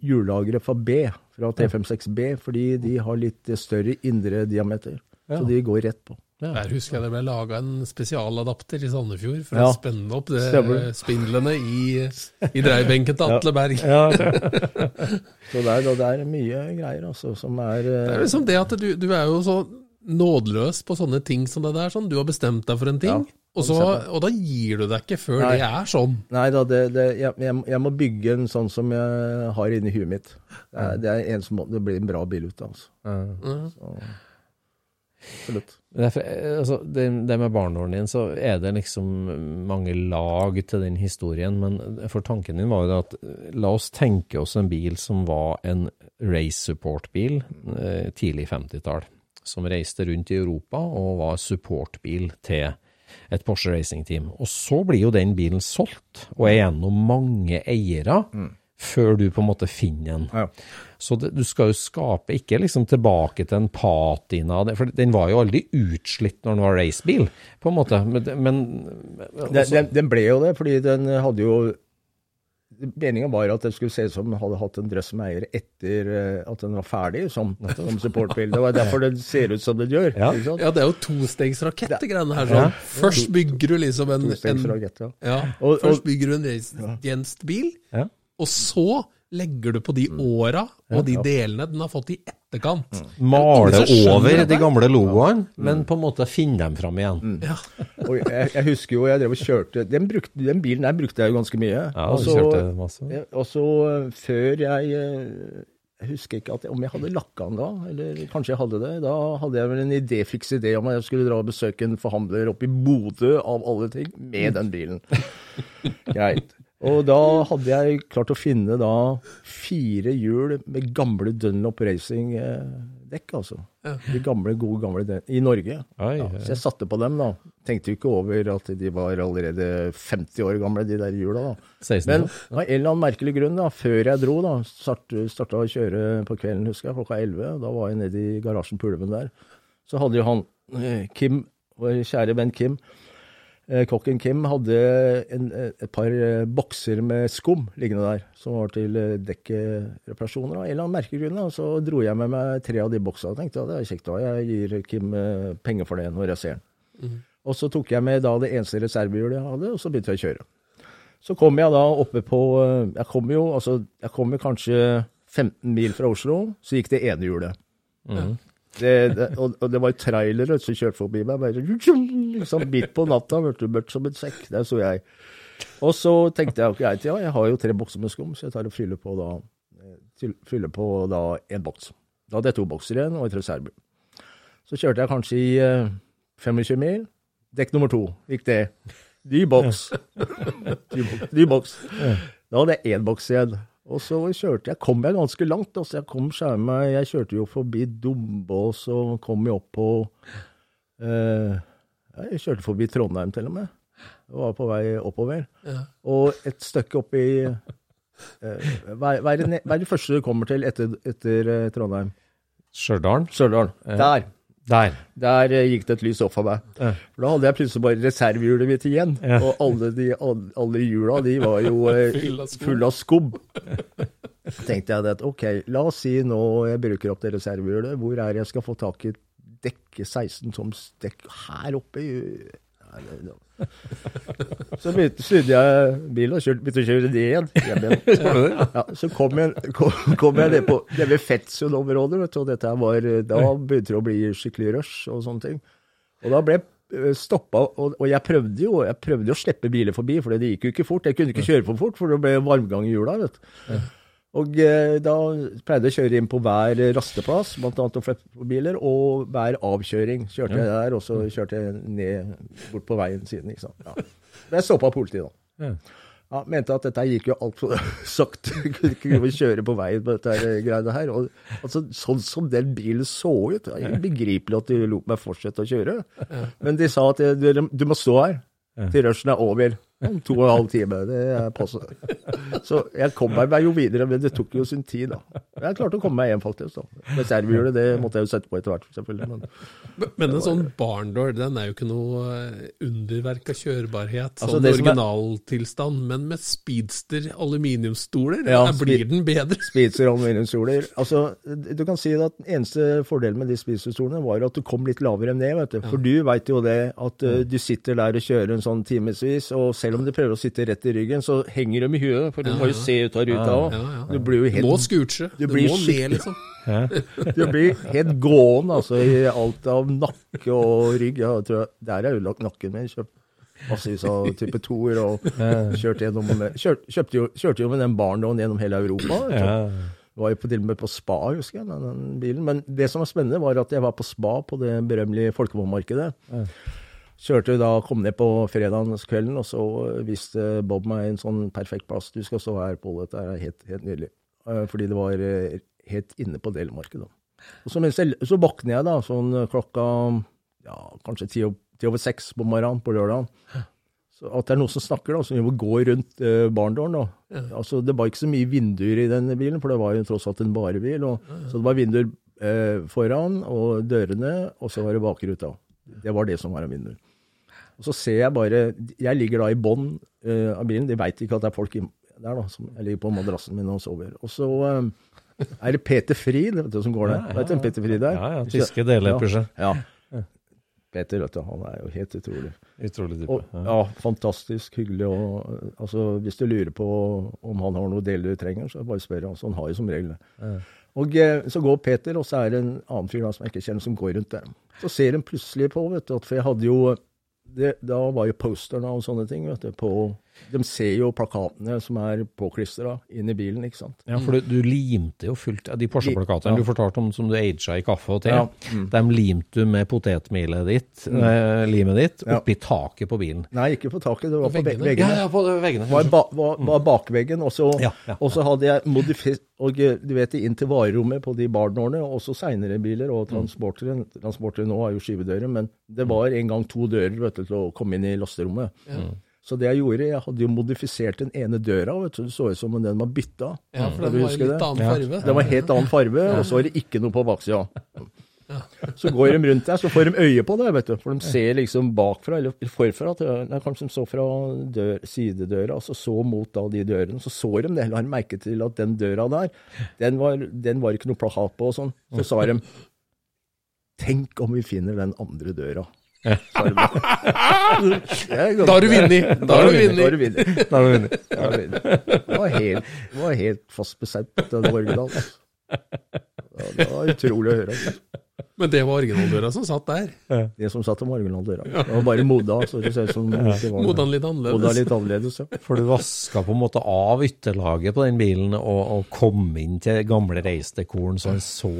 hjullageret fra B, fra T56B, fordi de har litt større indre diameter. Så de går rett på. Der husker jeg det ble laga en spesialadapter i Sandefjord for Ja. å spenne opp det, Stemmer. spindlene i, i dreibenken til Atle Berg. Så det er, det er mye greier altså, som er Det er eh, liksom det at du, du er jo så nådeløs på sånne ting som det der. Sånn. Du har bestemt deg for en ting, Ja, og, så, og da gir du deg ikke før Nei. det er sånn. Nei da, det, det, jeg, jeg, må bygge en sånn som jeg har inni huet mitt. Det er, det er en som det blir en bra bil ut av. Altså. Så, absolutt. Derfor, altså, det, det med barnehåren din, så er det liksom mange lag til den historien. Men for tanken din var jo det at eh, la oss tenke oss en bil som var en race support-bil eh, tidlig 50-tall. Som reiste rundt i Europa og var supportbil til et Porsche Racing Team. Og så blir jo den bilen solgt, og er gjennom mange eiere. Før du på en måte finner den. Ja. Så det, du skal jo skape, ikke liksom tilbake til en patina, for den var jo aldri utslitt når den var racebil, på en måte. Men, men Den, den, den ble jo det, fordi den hadde jo Meningen var at det skulle se ut som den hadde hatt en drøss med eier etter eh, at den var ferdig som, som supportbil. Det var derfor den ser ut som den gjør. Ja. ikke sant? Ja, det er jo tostegsrakett, det greiene her. Sånn. Først bygger du liksom en, en ja. ja, Og- og- Først bygger du en gjenstbil, Ja. og så legger du på de åra og de delene den har fått i etterkant. male som skjønner over de gamle logoene, men på en måte finne dem fram igjen. Ja. Og jeg, jeg husker jo jeg drev og kjørte Den, brukte, den bilen der brukte jeg jo ganske mye. Ja, Og du så- kjørte masse. Og så eh, før jeg eh, Jeg husker ikke at, om jeg hadde lakka den da, eller kanskje jeg hadde det. Da hadde jeg vel en idéfiks idé om at jeg skulle dra og besøke en forhandler oppe i Bodø, av alle ting, med den bilen. Greit. Og da hadde jeg klart å finne da fire hjul med gamle Dunlop Racing-dekk, altså. De gamle, gode gamle i Norge. Oi, Ja, så jeg satte på dem, da. Tenkte jo ikke over at de var allerede 50 år gamle, de der hjula, da. 16 Men av en eller annen merkelig grunn, da, før jeg dro, da, start, starta å kjøre på kvelden, husker jeg, klokka 11. Da var jeg nede i garasjen på Ulven der. Så hadde jo han, eh, Kim, vår kjære venn Kim, eh, kokken Kim, hadde en, eh, et par eh, bokser med skum liggende der, som var til eh, dekkreparasjoner. Av en eller annen merkegrunn. grunn, så dro jeg med meg tre av de boksene og tenkte at det er kjekt da, jeg gir Kim eh, penger for det når jeg ser den. Og så tok jeg med da det eneste reservehjulet jeg hadde, og så begynte jeg å kjøre. Så kom jeg da oppe på eh, Jeg kom jo altså, jeg kom jo kanskje 15 mil fra Oslo, så gikk det ene hjulet. Det, det, og, og det var trailere som kjørte forbi meg, bare liksom midt på natta, vet du, mørkt som en sekk. Der så jeg. Og så tenkte jeg greit, ja, jeg har jo tre bokser med skum, så jeg tar og fyller på da fyller på da en boks. Da hadde jeg to bokser igjen og et reserve. Så kjørte jeg kanskje i eh, 25 mil. Dekk nummer to gikk det. Ny boks. Ny boks. Da hadde jeg én boks igjen. Og så kjørte jeg, kom jeg ganske langt. Altså jeg kom skjære jeg kjørte jo forbi Dombås og kom jo opp på eh, Jeg kjørte forbi Trondheim til og med. Jeg var på vei oppover. Og et stykke oppi eh, hva, er- det, ne- hva er det første du kommer til etter, etter eh, Trondheim? Stjørdal. Stjørdal. Der. Der. Der eh, gikk det et lys opp for meg. For da hadde jeg plutselig bare reservehjulet mitt igjen. Ja. Og alle, de, alle, alle hjula de var jo fulle av skubb. Så tenkte jeg at ok, la oss si nå jeg bruker opp det reservehjulet, hvor er jeg skal få tak i dekke 16 toms dekk her oppe i Nei, det- det- Så snudde jeg bilen og kjørte, begynte å kjøre det igjen. hjem igjen. Ja, så kom jeg, kom, kom jeg ned på det vet du, og dette var, da begynte det å bli skikkelig rush og sånne ting. Og da ble jeg stoppa, og, og jeg prøvde jo jeg prøvde jo å slippe biler forbi, for det gikk jo ikke fort. Jeg kunne ikke kjøre for fort, for det ble varmgang i hjula. vet du. Og eh, da pleide jeg å kjøre inn på hver rasteplass, bl.a. biler, og hver avkjøring kjørte jeg der, og så kjørte jeg ned bort på veien siden. ikke sant? Ja. Men jeg stoppa politiet da. Ja, mente at dette gikk jo altfor sakte. Kunne ikke kjøre på veien på dette her greiene her. Og, altså, sånn som den bilen så ut, det er ubegripelig at de lot meg fortsette å kjøre. Men de sa at du, du må stå her til rushen er over. Om to og en halv time. Det passer. Så jeg kom meg jo videre, men det tok jo sin tid, da. Jeg klarte å komme meg hjem, faktisk. da. Reservehjulet det måtte jeg jo sette på etter hvert, selvfølgelig. Men Men en sånn barndoor, den er jo ikke noe eh, underverk av kjørbarhet, Altså, sånn altså originaltilstand. Men med speedster aluminiumsstoler, Ja, blir den bedre. Speedster aluminiumsstoler. Altså, du kan si at den eneste fordelen med de speedsterstolene var at du kom litt lavere enn det, vet du. For du veit jo det at uh, du sitter der og kjører en sånn timevis, og selv om de prøver å sitte rett i ryggen, så henger de i huet, for du må jo se ut av ruta òg. Ja, ja. Du blir jo helt må scooche. Du Du, blir må ned, liksom. Du blir helt gåen altså, i alt av nakke og rygg. Ja, jeg tror jeg, der er ødelagt nakken min. Kjøpt massevis av type 2-er og kjørt gjennom kjør, kjøpte jo, Kjørte jo med den barndommen gjennom hele Europa. Ja. Var jo på, til og med på spa, husker jeg, den bilen. Men det som var spennende, var at jeg var på spa på det berømmelige Folkevognmarkedet. Kjørte da, kom ned på fredagskvelden, og så viste Bob meg en sånn perfekt plass. Du skal stå her, Pål. Dette er helt, helt nydelig. Eh, Fordi det var eh, helt inne på delmarkedet. da. Og så, jeg, så våkner jeg da, sånn klokka ja, kanskje ti, over seks på morgenen på lørdagen. Så at det er noen som snakker, da, som går rundt eh, barndåren. da. Altså, det var ikke så mye vinduer i denne bilen, for det var jo tross alt en varebil. Og, Så det var vinduer eh, foran og dørene, og så var det bakruta. Det var det som var av vinduer. Og så ser jeg bare Jeg ligger da i bånn uh, av bilen. De veit ikke at det er folk der, da. Som, jeg ligger på madrassen min og sover. Og så uh, er det Peter Frid vet du, som går der. Vet du Peter Frid er? Ja, ja, tyske delepusher. Ja. ja. Peter, vet du, han er jo helt utrolig. Utrolig dype. Og, ja, fantastisk hyggelig. Og, altså, hvis du lurer på om han har noe del du trenger, så bare spør han. Så han har jo som regel det. Og eh, Så går Peter, og så er det en annen fyr da, som jeg ikke kjenner, som går rundt der. Så ser hun plutselig på, vet du, at for jeg hadde jo det, Da var jo posterne og sånne ting. vet du, på, De ser jo plakatene som er påklistra inn i bilen, ikke sant. Ja, for du, du limte jo fullt De Porsche-plakatene Ja. du fortalte om som du aga i kaffe og te, Ja. Mm. dem limte du med potetmilet ditt, eh, limet ditt, Ja. oppi taket på bilen. Nei, ikke på taket, det var på veggene. veggene. Ja, ja, på veggene. var, ba, var, var bakveggen, og så, Ja, ja, og så hadde jeg modifisert og eh, du vet, inn til varerommet på de barnårene, og også seinere biler og transportere. Transportere nå har jo skyvedører, men det var en gang to dører vet du, til å komme inn i lasterommet. Så det jeg gjorde, jeg hadde jo modifisert den ene døra, vet du, det så ut som om den var bytta. Ja, for den var litt det? annen Ja. farge. Den var helt annen farge, og så er det ikke noe på baksida. Så går de rundt der, så får de øye på det, vet du. For de ser liksom bakfra, eller forfra. Nei, kanskje de så fra dør, sidedøra, og så så mot da de dørene. Så så de det, la de merke til at den døra der, den var, den var ikke noe plakat på og sånn. Så sa de Tenk om vi finner den andre døra. Da. Er har du vunnet! Da har du vunnet! Da har du. Det var helt, det var helt fast bestemt at det var altså. Ja, det var utrolig å høre. altså. Men det var originaldøra som satt der. Det som satt om originaldøra. Det var bare moda, så det ser ut som det var Modaen litt annerledes. Moda litt annerledes, ja. For du vaska på en måte av ytterlaget på den bilen og, og kom inn til gamle reisdekoren så han så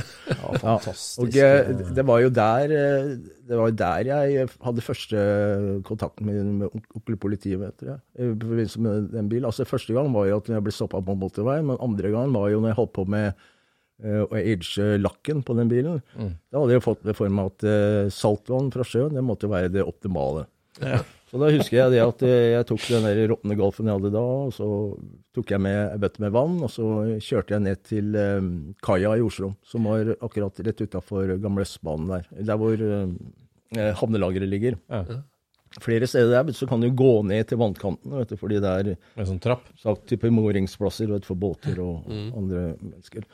ja, fantastisk. Og eh, det var jo der eh, det var der jeg hadde første kontakten min med onkel politiet, vet dere. I forbindelse med den bilen. Altså Første gang var jo at jeg ble stoppa på motorveien, men andre gang var jo når jeg holdt på med eh, å age lakken på den bilen. Da hadde jeg fått det for meg at saltvann fra sjøen det måtte være det optimale. Så da husker jeg det at jeg tok den der råtne golfen jeg hadde da, og så tok jeg med ei bøtte med vann, og så kjørte jeg ned til eh, kaia i Oslo, som var akkurat rett utafor gamle Østbanen der. Der hvor eh, havnelageret ligger. Flere steder der så kan du gå ned til vannkanten, vet du, fordi det er en sånn trapp. sagt type moringsplasser vet, for båter og andre mennesker.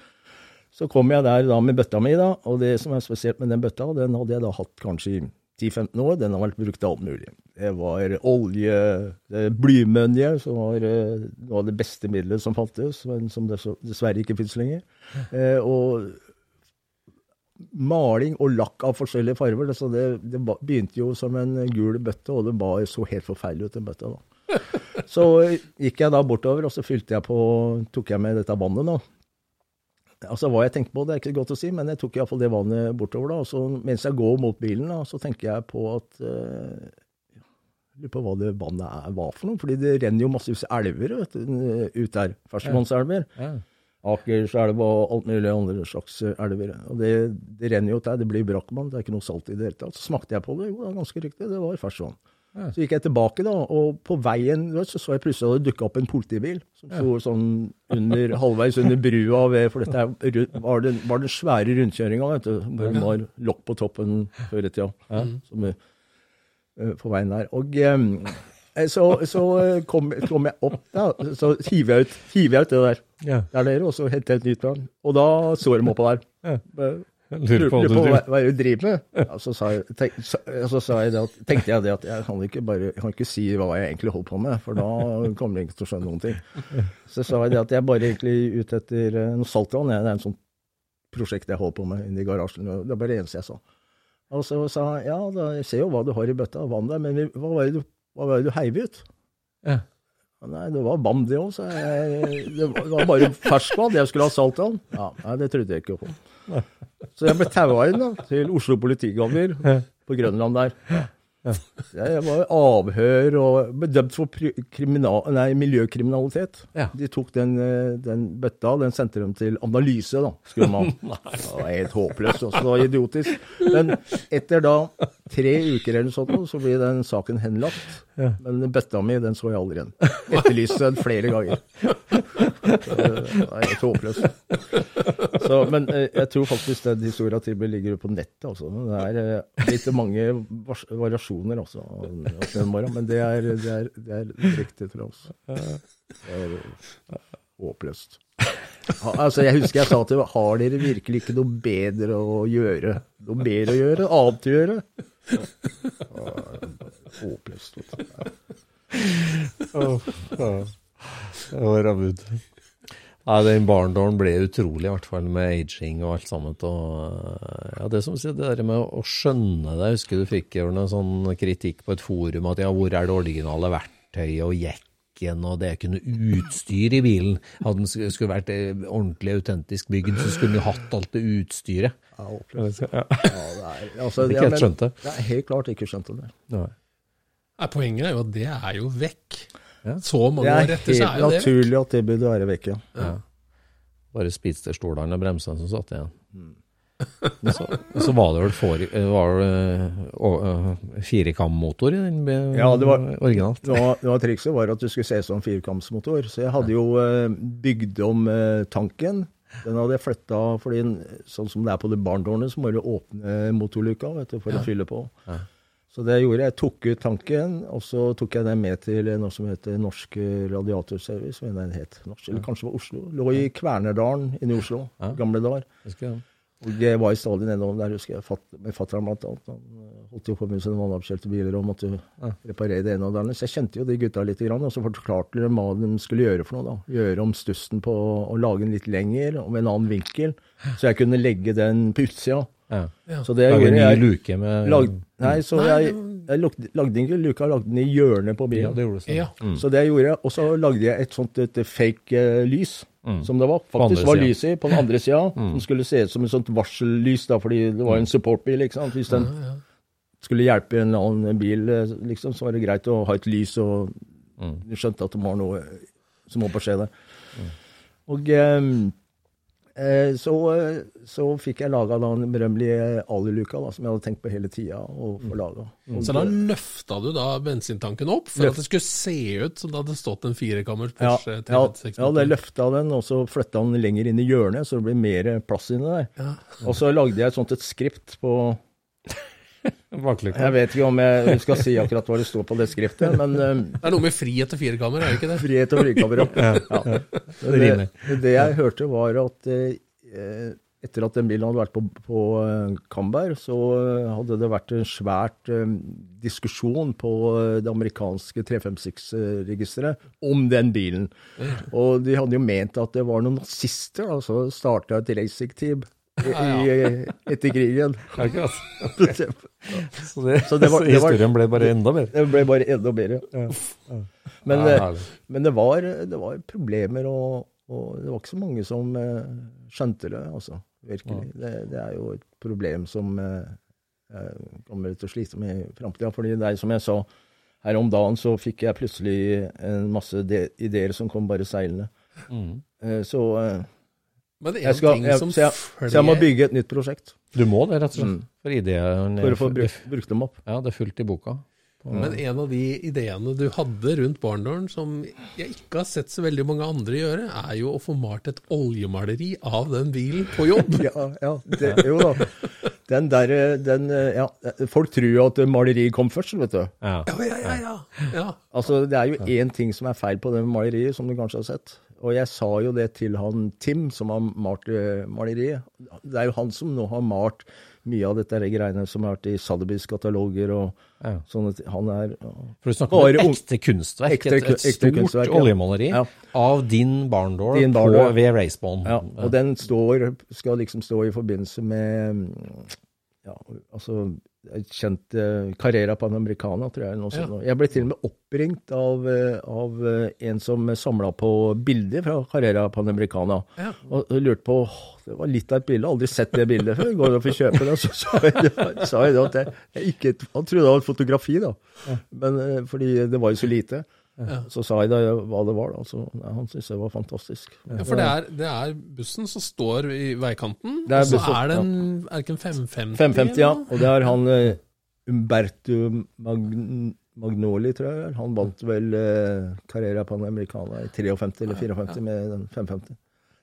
Så kom jeg der da med bøtta mi, da, og det som er spesielt med den bøtta, den hadde jeg da hatt kanskje i 10-15 år. Den har vært brukt av alt mulig. Det var olje, blymønje, som var eh, noe av det beste middelet som fantes, men som dessverre ikke fins lenger. Eh, og maling og lakk av forskjellige farger. Så det, det begynte jo som en gul bøtte, og det bare så helt forferdelig ut, den bøtta. da. Så gikk jeg da bortover, og så fylte jeg på, tok jeg med dette vannet. da. Altså Hva jeg tenkte på, det er ikke godt å si, men jeg tok iallfall det vannet bortover. da, og så Mens jeg går mot bilen, da, så tenker jeg på at eh, lurer på hva det vannet er, var for noe. fordi det renner jo massevis elver vet du, ut der. Ferskvannselver. Akerselv og alt mulig andre slags elver. Og det, det renner jo ut der. Det blir brakkvann. Det er ikke noe salt i det hele tatt. Så smakte jeg på det. Jo, det er ganske riktig. Det var ferskvann. Så gikk jeg tilbake, da, og på veien vet, så så jeg plutselig at det dukka opp en politibil. Som sto sånn under, halvveis under brua ved For dette var den, var den svære rundkjøringa, vet du. Hvor var lokk på toppen før i tida. Som, eh, på veien der. Og eh, så, så eh, kom, kom jeg opp, da, så hiver jeg ut, hiver jeg ut det der. Ja. Der nede, og så henter jeg et nytt vann. Og da så de oppå der. Ja. Lurer på på hva, hva er du driver med? Ja, så sa jeg, tenk, så, så sa jeg at, tenkte jeg det at jeg kan ikke bare, kan ikke si hva jeg egentlig holder på med, for da kommer de ikke til å skjønne noen ting. Så sa jeg det at jeg bare egentlig ute etter eh, noe saltvann. Det er en sånn prosjekt jeg holder på med inni garasjen. Det er bare det eneste jeg sa. Og så sa han ja, da, jeg ser jo hva du har i bøtta av vann der, men vi- hva var det du, hva var det du heiv ut? Ja. Nei, det var vann det òg, sa jeg. Det var- det var bare ferskvann. Jeg skulle ha salt i den. Ja, nei, det trodde jeg ikke på. Så jeg ble taua inn da, til Oslo politigammer på Grønland der. Jeg var i avhør og bedømt for kriminal, nei, miljøkriminalitet. Ja. De tok den, eh, den bøtta, den sendte dem til analyse, da, skulle man. Det var helt håpløst, også, det var idiotisk. Men etter da tre uker eller sånt, så ble den saken henlagt. Men bøtta mi, den så jeg aldri igjen. Etterlyste den flere ganger. Er helt håpløst. Så, men eh, jeg tror faktisk den historia til ligger på nettet. Altså. Det er eh, litt mange variasjoner også men det er, det er, det er riktig til oss. Det er håpløst. Altså, jeg husker jeg sa til dem har dere virkelig ikke noe bedre å gjøre? Noe bedre å gjøre? Annet å gjøre? Ja, Håpløst. Oh, du. Det var. Nei, den barndommen ble utrolig, i hvert fall med aging og alt sammen. Og, ja, det som sier, det der med å skjønne det. Jeg husker du fikk noen sånn kritikk på et forum at ja, hvor er det originale verktøyet og jekken, og det er ikke noe utstyr i bilen. Hadde den skulle vært eh, ordentlig autentisk bygd, så skulle den jo hatt alt det utstyret. Ja, opplevelse. Ja. Ja, det er, altså, Ikke helt skjønte. skjønt det. Helt klart ikke skjønt det. Nei. Nei, poenget er jo at det er jo vekk. Ja. Så Det mange er år etter så helt er jo det vekk. naturlig at det burde være vekk, ja. Ja. Bare speedsterstolene og bremsene som satt igjen. Mm. Så, så var det vel for, var det, å- å- firekammotor i den Ja, det var- originalt? Det var, det var Trikset var at du skulle se som firekampsmotor. Så jeg hadde jo eh, bygd om eh, tanken. Den hadde jeg flytta fordi sånn som det er på det barntårnet, så må du åpne motorluka vet du, for å fylle på. Ja. Så det jeg gjorde, jeg tok ut tanken, og så tok jeg den med til noe som heter Norsk Radiatorservice. mener jeg den het. Norsk, eller kanskje det var Oslo. Lå i Kvernerdalen inne i Oslo. Ja. Gamle dager. Og det var stadig nedom der, husker jeg, fatt, med fatter'n blant annet. Han, eh, holdt jo på med sine vannoppkjølte biler og måtte reparere det ene og det andre. Så jeg kjente jo de gutta litt, og så forklarte de hva de skulle gjøre for noe. da. Gjøre om stussen på å lage den litt lenger og med en annen vinkel, så jeg kunne legge den på utsida. Ja. Så det en gjorde ny jeg. luke med nei, så Nei, jeg, jeg lagde, lagde ikke luka, jeg lagde den i hjørnet på bilen. Ja, det gjorde du sånn. Ja. Så det jeg gjorde, og så lagde jeg et sånt et fake uh, lys, som det var, Mm. faktisk var. Mm. i, på den andre sida, som skulle se ut som et sånt varsellys, da, fordi det var en supportbil, ikke sant. Hvis den skulle hjelpe en eller annen bil, eh, liksom, så var det greit å ha et lys, og Mm. du skjønte at det var noe som holdt på å skje der. Og eh, eh, så, eh, så fikk jeg laga den berømmelige aliluka, som jeg hadde tenkt på hele tida å Mm. få laga. Så da løfta du da bensintanken opp for Løft. at det skulle se ut som det hadde stått en firekammers Porsche ja, ja, ja, det løfta den, og så flytta den lenger inn i hjørnet, så det ble mer plass inni der. Ja. Og så lagde jeg et sånt et skript på Baklykta. Jeg vet ikke om jeg skal si akkurat hva det står på det skriftet, men eh, Det er noe med frihet og firekammer, er det ikke det? frihet og frikamera. Ja. ja. Det, det jeg hørte, var at eh, etter at den bilen hadde vært på, på eh, Camberg, så hadde det vært en svært diskusjon på det amerikanske 356-registeret om den bilen. Og de hadde jo ment at det var noen nazister da, som starta et racingteam i, i, etter krigen. Akkurat. Så, det, Så det var- det var- historien ble bare enda bedre. det ble bare enda bedre. Men, Ja, eh, men det, var, det var problemer, og, og det var ikke så mange som eh, skjønte det, altså. Virkelig. Det, det er jo et problem som eh, jeg kommer til å slite med i framtida. Fordi det er som jeg sa, her om dagen så fikk jeg plutselig en masse de ideer som kom bare seilende. Mm. så, eh, Men det er jeg skal, jeg, som så, jeg, så jeg må bygge et nytt prosjekt Du må det, rett og slett. Mm. For ideen for å få brukt, brukt dem opp. Ja, det er fullt i boka. Men en av de ideene du hadde rundt barndåren som jeg ikke har sett så veldig mange andre gjøre, er jo å få malt et oljemaleri av den bilen på jobb. Ja, ja det, jo da. Den der, den, ja, folk tror jo at maleriet kom først, vet du. Ja. Ja, ja, ja. ja. ja. Altså, det er jo én ting som er feil på det maleriet, som du kanskje har sett. Og jeg sa jo det til han Tim, som har malt eh, maleriet. Det er jo han som nå har malt mye av dette greiene som har vært i Sotheby's kataloger og Ja. sånne. Han er For du snakker om et ekte kunstverk, Ekte- et, et stort kunstverk, ja. oljemaleri Ja. av din barndor, Din på, barndår. ved Racebone. Ja, og den står, skal liksom stå i forbindelse med ja, altså kjent uh, Carrera Panamericana, tror jeg. Noe sånt. Ja. Jeg ble til og med oppringt av, eh, av eh, en som samla på bilder fra Carrera Panamericana. Ja. Og og lurte på åh, Det var litt av et bilde, aldri sett det bildet før. Går det å få kjøpe det? Så sa jeg, sa jeg at jeg, jeg ikke Han trodde det var et fotografi, da. Men, eh, fordi det var jo så lite. Så sa jeg da hva det var, da. Så ja, han syntes det var fantastisk. Ja, for det er, det er bussen som står i veikanten, er og så bussen, er det en, er det ikke en 550? 550, ja. Og det er han eh, Umberto Magn Magnoli, tror jeg. Han vant vel eh, Carrera Panamericana i 53 eller 54 med den 550.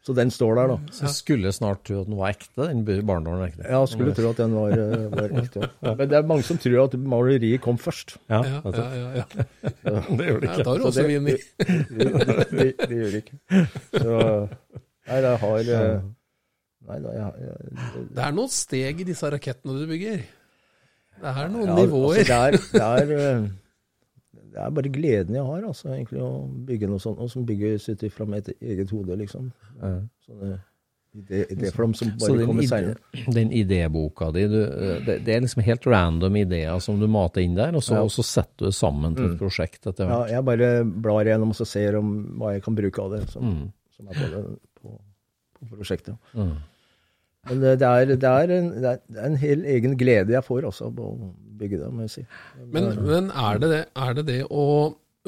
Så den står der, da. Så jeg skulle snart tro at den var ekte, den barndåren ekte. Ja, skulle tro at den var, eh, var ekte. Men det er mange som tror at maleriet kom først. Ja, Ja, ja, ja, det gjør det ikke. da tar også det- vin i. Det, det, det gjør det ikke. Så Nei, jeg har eh, Nei da, jeg, jeg Det er noen steg i disse rakettene du bygger. Det er noen Ja, nivåer. Altså, det, er, det, er, eh, det er bare gleden jeg har, altså, egentlig, å bygge noe sånt, og som bygges ut fra mitt eget hode, liksom. Sånne idé, idéflom som bare den, kommer seinere. den idéboka di, du, det, det er liksom helt random ideer som du mater inn der, og så, Ja. og så setter du det sammen til et prosjekt etter Ja, jeg bare blar gjennom og så ser om hva jeg kan bruke av det, som, Mm. som er på, det, på, på prosjektet. Mm. Men det, er, det, er en, det er en hel egen glede jeg får også på å bygge det, må jeg si. Men, men er, det det, er det det å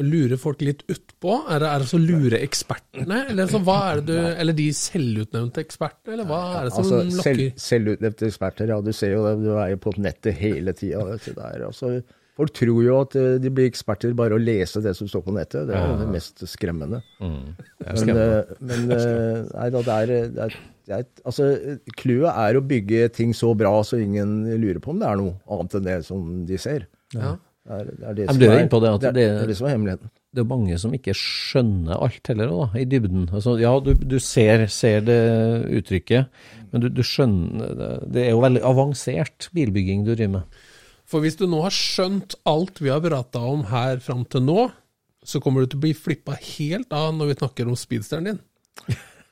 lure folk litt utpå? Er det, er det så lure ekspertene? Eller, så, hva er det du, eller de selvutnevnte ekspertene, eller hva er det som Altså, lokker? selv, selvutnevnte eksperter, ja, du ser jo det, du er jo på nettet hele tida. Altså, folk tror jo at eh, de blir eksperter bare å lese det som står på nettet. Det er jo det mest skremmende. Mm. Det er Men, skremmende. Men, men eh, nei da, det er, er altså, Clouet er å bygge ting så bra så ingen lurer på om det er noe annet enn det som de ser. Ja. Det er, det er det, som er, det det, er, det- er som er hemmeligheten. det er mange som ikke skjønner alt heller, da, i dybden. Altså, ja, du, du ser, ser det uttrykket, men du, du skjønner det- Det er jo veldig avansert bilbygging du driver med. For hvis du nå har skjønt alt vi har prata om her fram til nå, så kommer du til å bli flippa helt av når vi snakker om speedsteren din.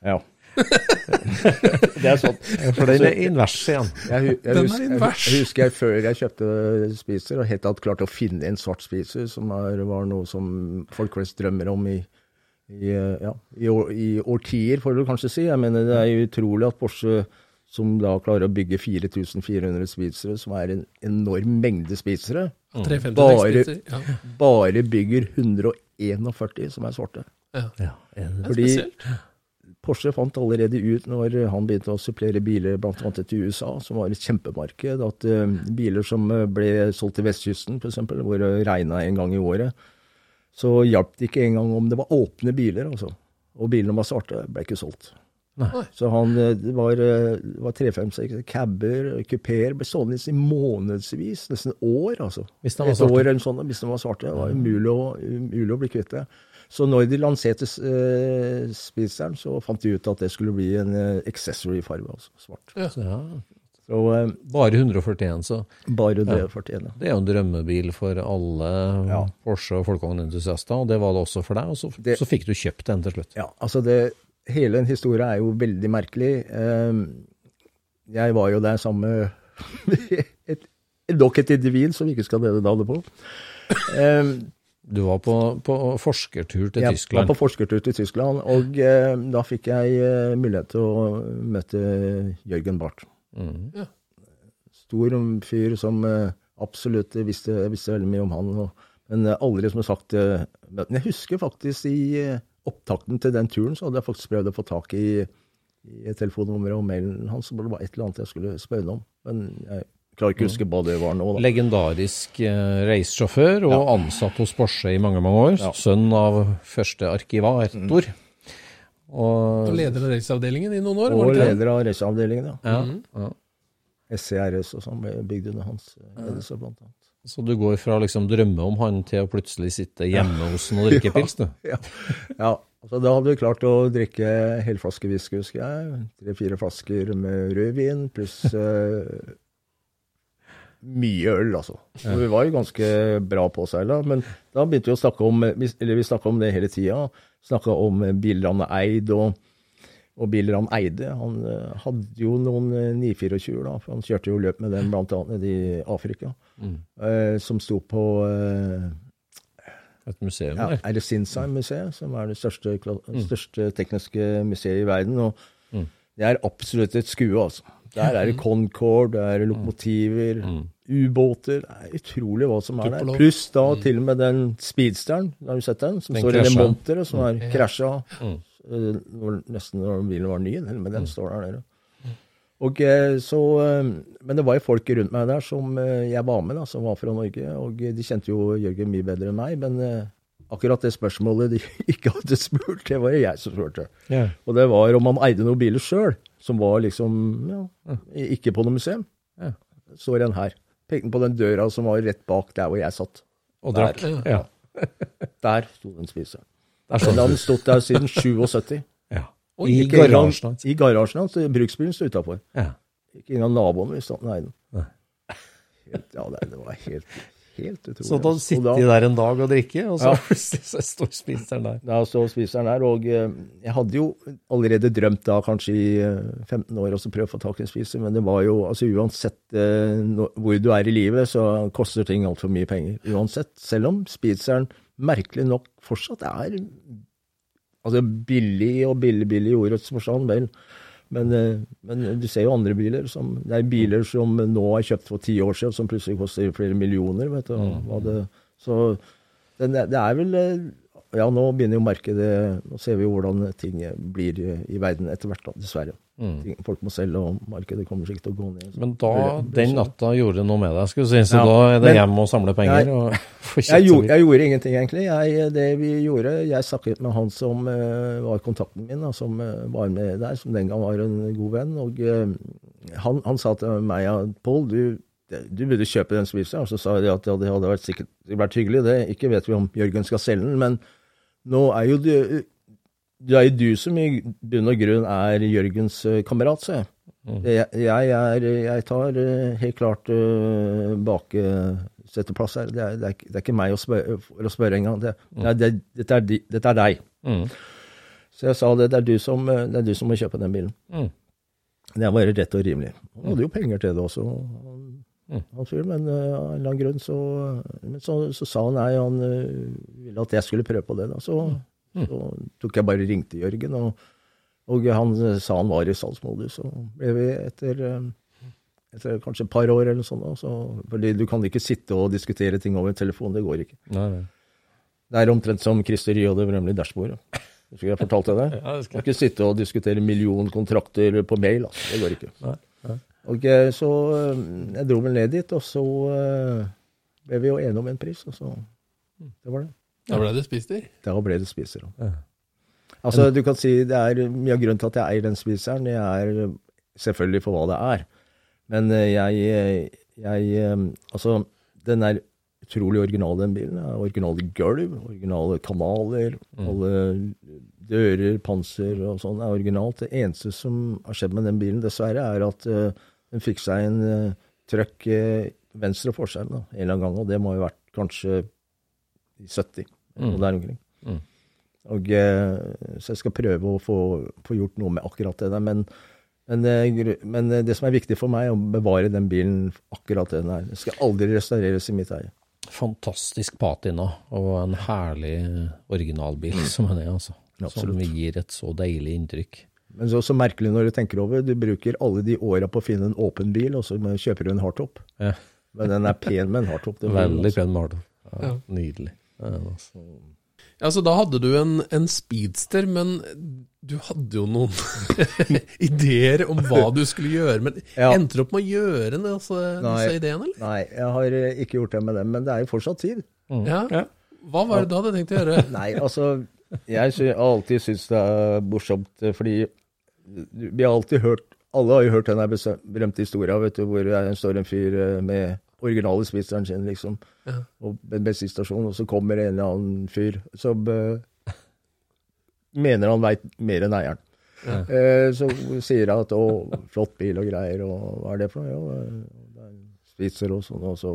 Ja. det er sånn. For den er invers igjen. Jeg, jeg, jeg, Den er husker, jeg, invers. jeg husker jeg før jeg kjøpte spiser, og helt tatt klarte å finne en svart spiser, som er, var noe som folk flest drømmer om i, i, eh, ja, i, år, i årtier, får du kanskje si. Jeg mener Det er utrolig at Porsche, som da klarer å bygge 4400 spisere, som er en enorm mengde spisere, 350 Bare- Ja, bare bygger 141 som er svarte. ja. Ja, er det- Fordi- spesielt. Porsche fant allerede ut når han begynte å supplere biler bl.a. til USA, som var et kjempemarked, at eh, biler som eh, ble solgt til vestkysten, f.eks., hvor det regna en gang i året, så hjalp det ikke engang om det var åpne biler, altså. Og bilene var svarte, ble ikke solgt. Nei. Så han, eh, det var, var 356 cabber, kupeer, ble stående i månedsvis, nesten år, altså. Hvis de var Et år eller sånn, hvis de var svarte. Det var umulig å, umulig å bli kvitt det. Så når de lanserte uh, Speedsteren, så fant de ut at det skulle bli en uh, accessory-farge, altså svart. Så ja, Så uh, bare 141, så bare det Ja. det er jo en drømmebil for alle Ja. Porsche- og folkevognentusiaster, og det var det også for deg. Og så, Det- så fikk du kjøpt den til slutt. Ja, altså det, hele den historien er jo veldig merkelig. Eh, jeg var jo der sammen med et, nok et individ som vi ikke skal nevne navnet på. Du var på, på forskertur til jeg Tyskland. var på forskertur til Tyskland, og eh, da fikk jeg eh, mulighet til å møte Jørgen Barth. Mm. Stor fyr som eh, absolutt visste, visste veldig mye om han, og, men aldri som sagt eh, Men jeg husker faktisk i eh, opptakten til den turen, så hadde jeg faktisk prøvd å få tak i, i telefonnummeret og mailen hans, så det var et eller annet jeg skulle spørre om. Men jeg klarer ikke å huske hva det var nå, da. Legendarisk eh, reissjåfør og ansatt hos Porsche i mange mange år. Ja. Sønn av første arkivator. Og, Og leder av raceavdelingen i noen år, Og leder av raceavdelingen, ja. ja, ja. SCRS og sånn ble bygd under hans eh, ledelse, blant annet. Så du går fra å liksom drømme om han til å plutselig sitte hjemme hos han og drikke pils, du? Ja, ja. Altså, da hadde vi klart å drikke helflaske whisky, husker jeg. Tre-fire flasker med rødvin, pluss eh, mye øl, altså. Så vi var jo ganske bra påseila. Men da begynte vi å snakke om Eller vi snakka om det hele tida. Snakka om eh, biler han eide, og, og han eide. Han eh, hadde jo noen eh, 924, da, for han kjørte jo løp med den bl.a. nede i Afrika. Eh, som sto på eh, Et museum ja, der. er det Sinsheim-museet, som er det største, største tekniske museet i verden. og Det er absolutt et skue, altså. Der er det Concorde, det er lokomotiver, ubåter. Det er utrolig hva som er der. Pluss da til og med den speedsteren, har du sett den? Som Den står i det monteret, som er krasja. mm. Uh, Nesten når bilen var ny, Men den står der nede. Og eh, så, eh, men det var jo folk rundt meg der som jeg var med, da, som var fra Norge. Og de kjente jo Jørgen mye bedre enn meg. Men akkurat det spørsmålet de ikke hadde spurt, det var det jeg som spurte. Yeah. Og det var om han eide noen biler sjøl, som var liksom ja, ikke på noe museum. Ja. Står en her. Pekte på den døra som var rett bak der hvor jeg satt. Og drakk. Ja. Ja. Der sto den spiseren. Den hadde stått der siden 77. Ja. Og I garasjen hans. I garasjen hans. Bruksbilen sto utafor. Ja. Ikke engang naboen visste at den eide den. Ja, det, det var helt, helt utrolig. Så da altså. sitter de der en dag og drikker, og så Ja. plutselig står spiseren der. Da så spiseren der, og eh, jeg hadde jo allerede drømt da kanskje i eh, 15 år også prøve å få tak i en spiser, men det var jo altså uansett eh, hvor du er i livet, så koster ting altfor mye penger. Uansett. Selv om spiseren merkelig nok fortsatt er altså billig og billig, billig i ordets forstand, vel. Men, eh, men du ser jo andre biler som Det er biler som nå er kjøpt for ti år siden, som plutselig koster flere millioner. vet du. Hva det, så det er vel eh, Ja, nå begynner jo markedet Nå ser vi jo hvordan ting blir i, verden etter hvert, da, dessverre. Mm. folk må selge, og markedet kommer sikkert til å gå ned. så- Men da, den natta gjorde det noe med deg, skulle du si. Så Ja, da er det men- hjem og samle penger Nei. og Jeg gjorde, jeg gjorde ingenting, egentlig. Jeg, det vi gjorde, jeg snakket med han som uh, var kontakten min, da, som uh, var med der, som den gang var en god venn. og uh, Han, han sa til meg ja, Pål, du, du burde kjøpe den spiseren. Og så sa jeg at ja, det hadde vært, sikkert vært hyggelig, det. Ikke vet vi om Jørgen skal selge den, men nå er jo du det er jo du som i bunn og grunn er Jørgens eh, kamerat, ser jeg. Jeg, jeg, er, jeg tar eh, helt klart uh, bakseteplass her. Det er, det, er, det er ikke meg å spørre, for å spørre engang. Det, det, er- det, dette, er, dette er deg. Mm. Så jeg sa det, det er du som, det er du som må kjøpe den bilen. Mm. Det var rett og rimelig. Han hadde jo penger til det også, han, han fyren, men uh, av en eller annen grunn så, men så, så sa han nei, han uh, ville at jeg skulle prøve på det. Da. Så, så tok jeg bare ringte Jørgen, og, og han eh, sa han var i salgsmodus. Så ble vi etter, eh, etter kanskje et par år eller sånt, så, fordi du kan ikke sitte og diskutere ting over telefon, det går ikke. Nei, nei. Det er omtrent som Christer og det berømmelige dashbordet. Husker jeg fortalte deg det? Ja, det Du kan ikke sitte og diskutere millionkontrakter på mail. Altså. Det går ikke. Og eh, Så eh, jeg dro vel ned dit, og så eh, ble vi jo enige om en pris. Og så Det var det. Da ble det spist i. Da ble det spiser. da. Altså, du kan si det er mye av grunnen til at jeg eier den spiseren. Jeg er selvfølgelig for hva det er. Men jeg, jeg Altså, den er utrolig original, den bilen. Originale gulv, originale kanaler, alle dører, panser og sånn er originalt. Det eneste som har skjedd med den bilen, dessverre, er at eh, den fikk seg en uh, trøkk uh, venstre forskjell da, en eller annen gang, og det må ha vært kanskje i 70, og der omkring. Mm. Og, uh, så jeg skal prøve å få, få gjort noe med akkurat det der. Men, men, eh, men det som er viktig for meg, er å bevare den bilen akkurat den er. Den skal aldri restaureres i mitt eie. Fantastisk patina, og en herlig originalbil som den er, altså. Som gir et så deilig inntrykk. Men så, så merkelig når du tenker over, du bruker alle de åra på å finne en åpen bil, og så kjøper du en hardtop. Ja. Men den er pen med en hardtop. det Veldig pen pen hardtop. Ja, Ja. Nydelig. Ja, altså. Ja, så da hadde du en, en speedster, men du hadde jo noen ideer om hva du skulle gjøre. Men Ja. endte du opp med å gjøre disse, disse ideene, eller? Nei, jeg har eh, ikke gjort det med dem, men det er jo fortsatt tid. Ja. Hva var det du hadde tenkt å gjøre? Nei, altså Jeg har alltid syntes det er morsomt, eh, fordi vi har alltid hørt Alle har jo hørt den der berømte historia vet du, hvor det står en fyr eh, med originale spiseren sin, liksom, Ja. og en bensinstasjon, og så kommer en eller annen fyr som uh, mener han veit mer enn eieren. Eh, så sier han at 'å, flott bil og greier', og hva er det for noe? Jo, det er en spiser og sånn, og så,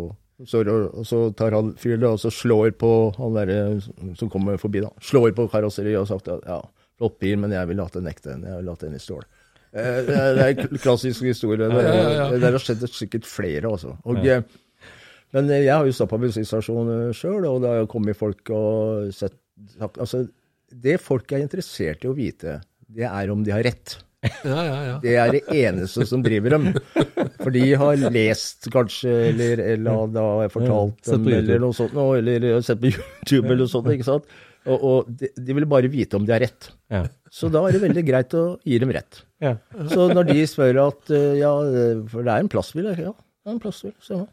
så, og så tar han fyren og så slår på han derre som kommer forbi, da. Slår på karosseriet og sagt at ja, flott bil, men jeg ville hatt en ekte en. Jeg ville hatt en i stål. Eh, det er en klassisk historie. Det, Ja, ja, ja. det har skjedd sikkert flere, altså. Og, eh, Men eh, jeg har jo stått på bensinstasjon sjøl, og det har kommet folk og sett Altså, det folk er interessert i å vite, det er om de har rett. Ja, ja, ja. Det er det eneste som driver dem. For de har lest kanskje, eller, eller da har jeg fortalt dem, eller noe sånt, eller sett på YouTube eller noe sånt, ikke sant? Og, og de, de vil bare vite om de har rett. Ja. Så da er det veldig greit å gi dem rett. Ja. Så når de spør at eh, ja, for det er en plastbil, ja, det er en se nå.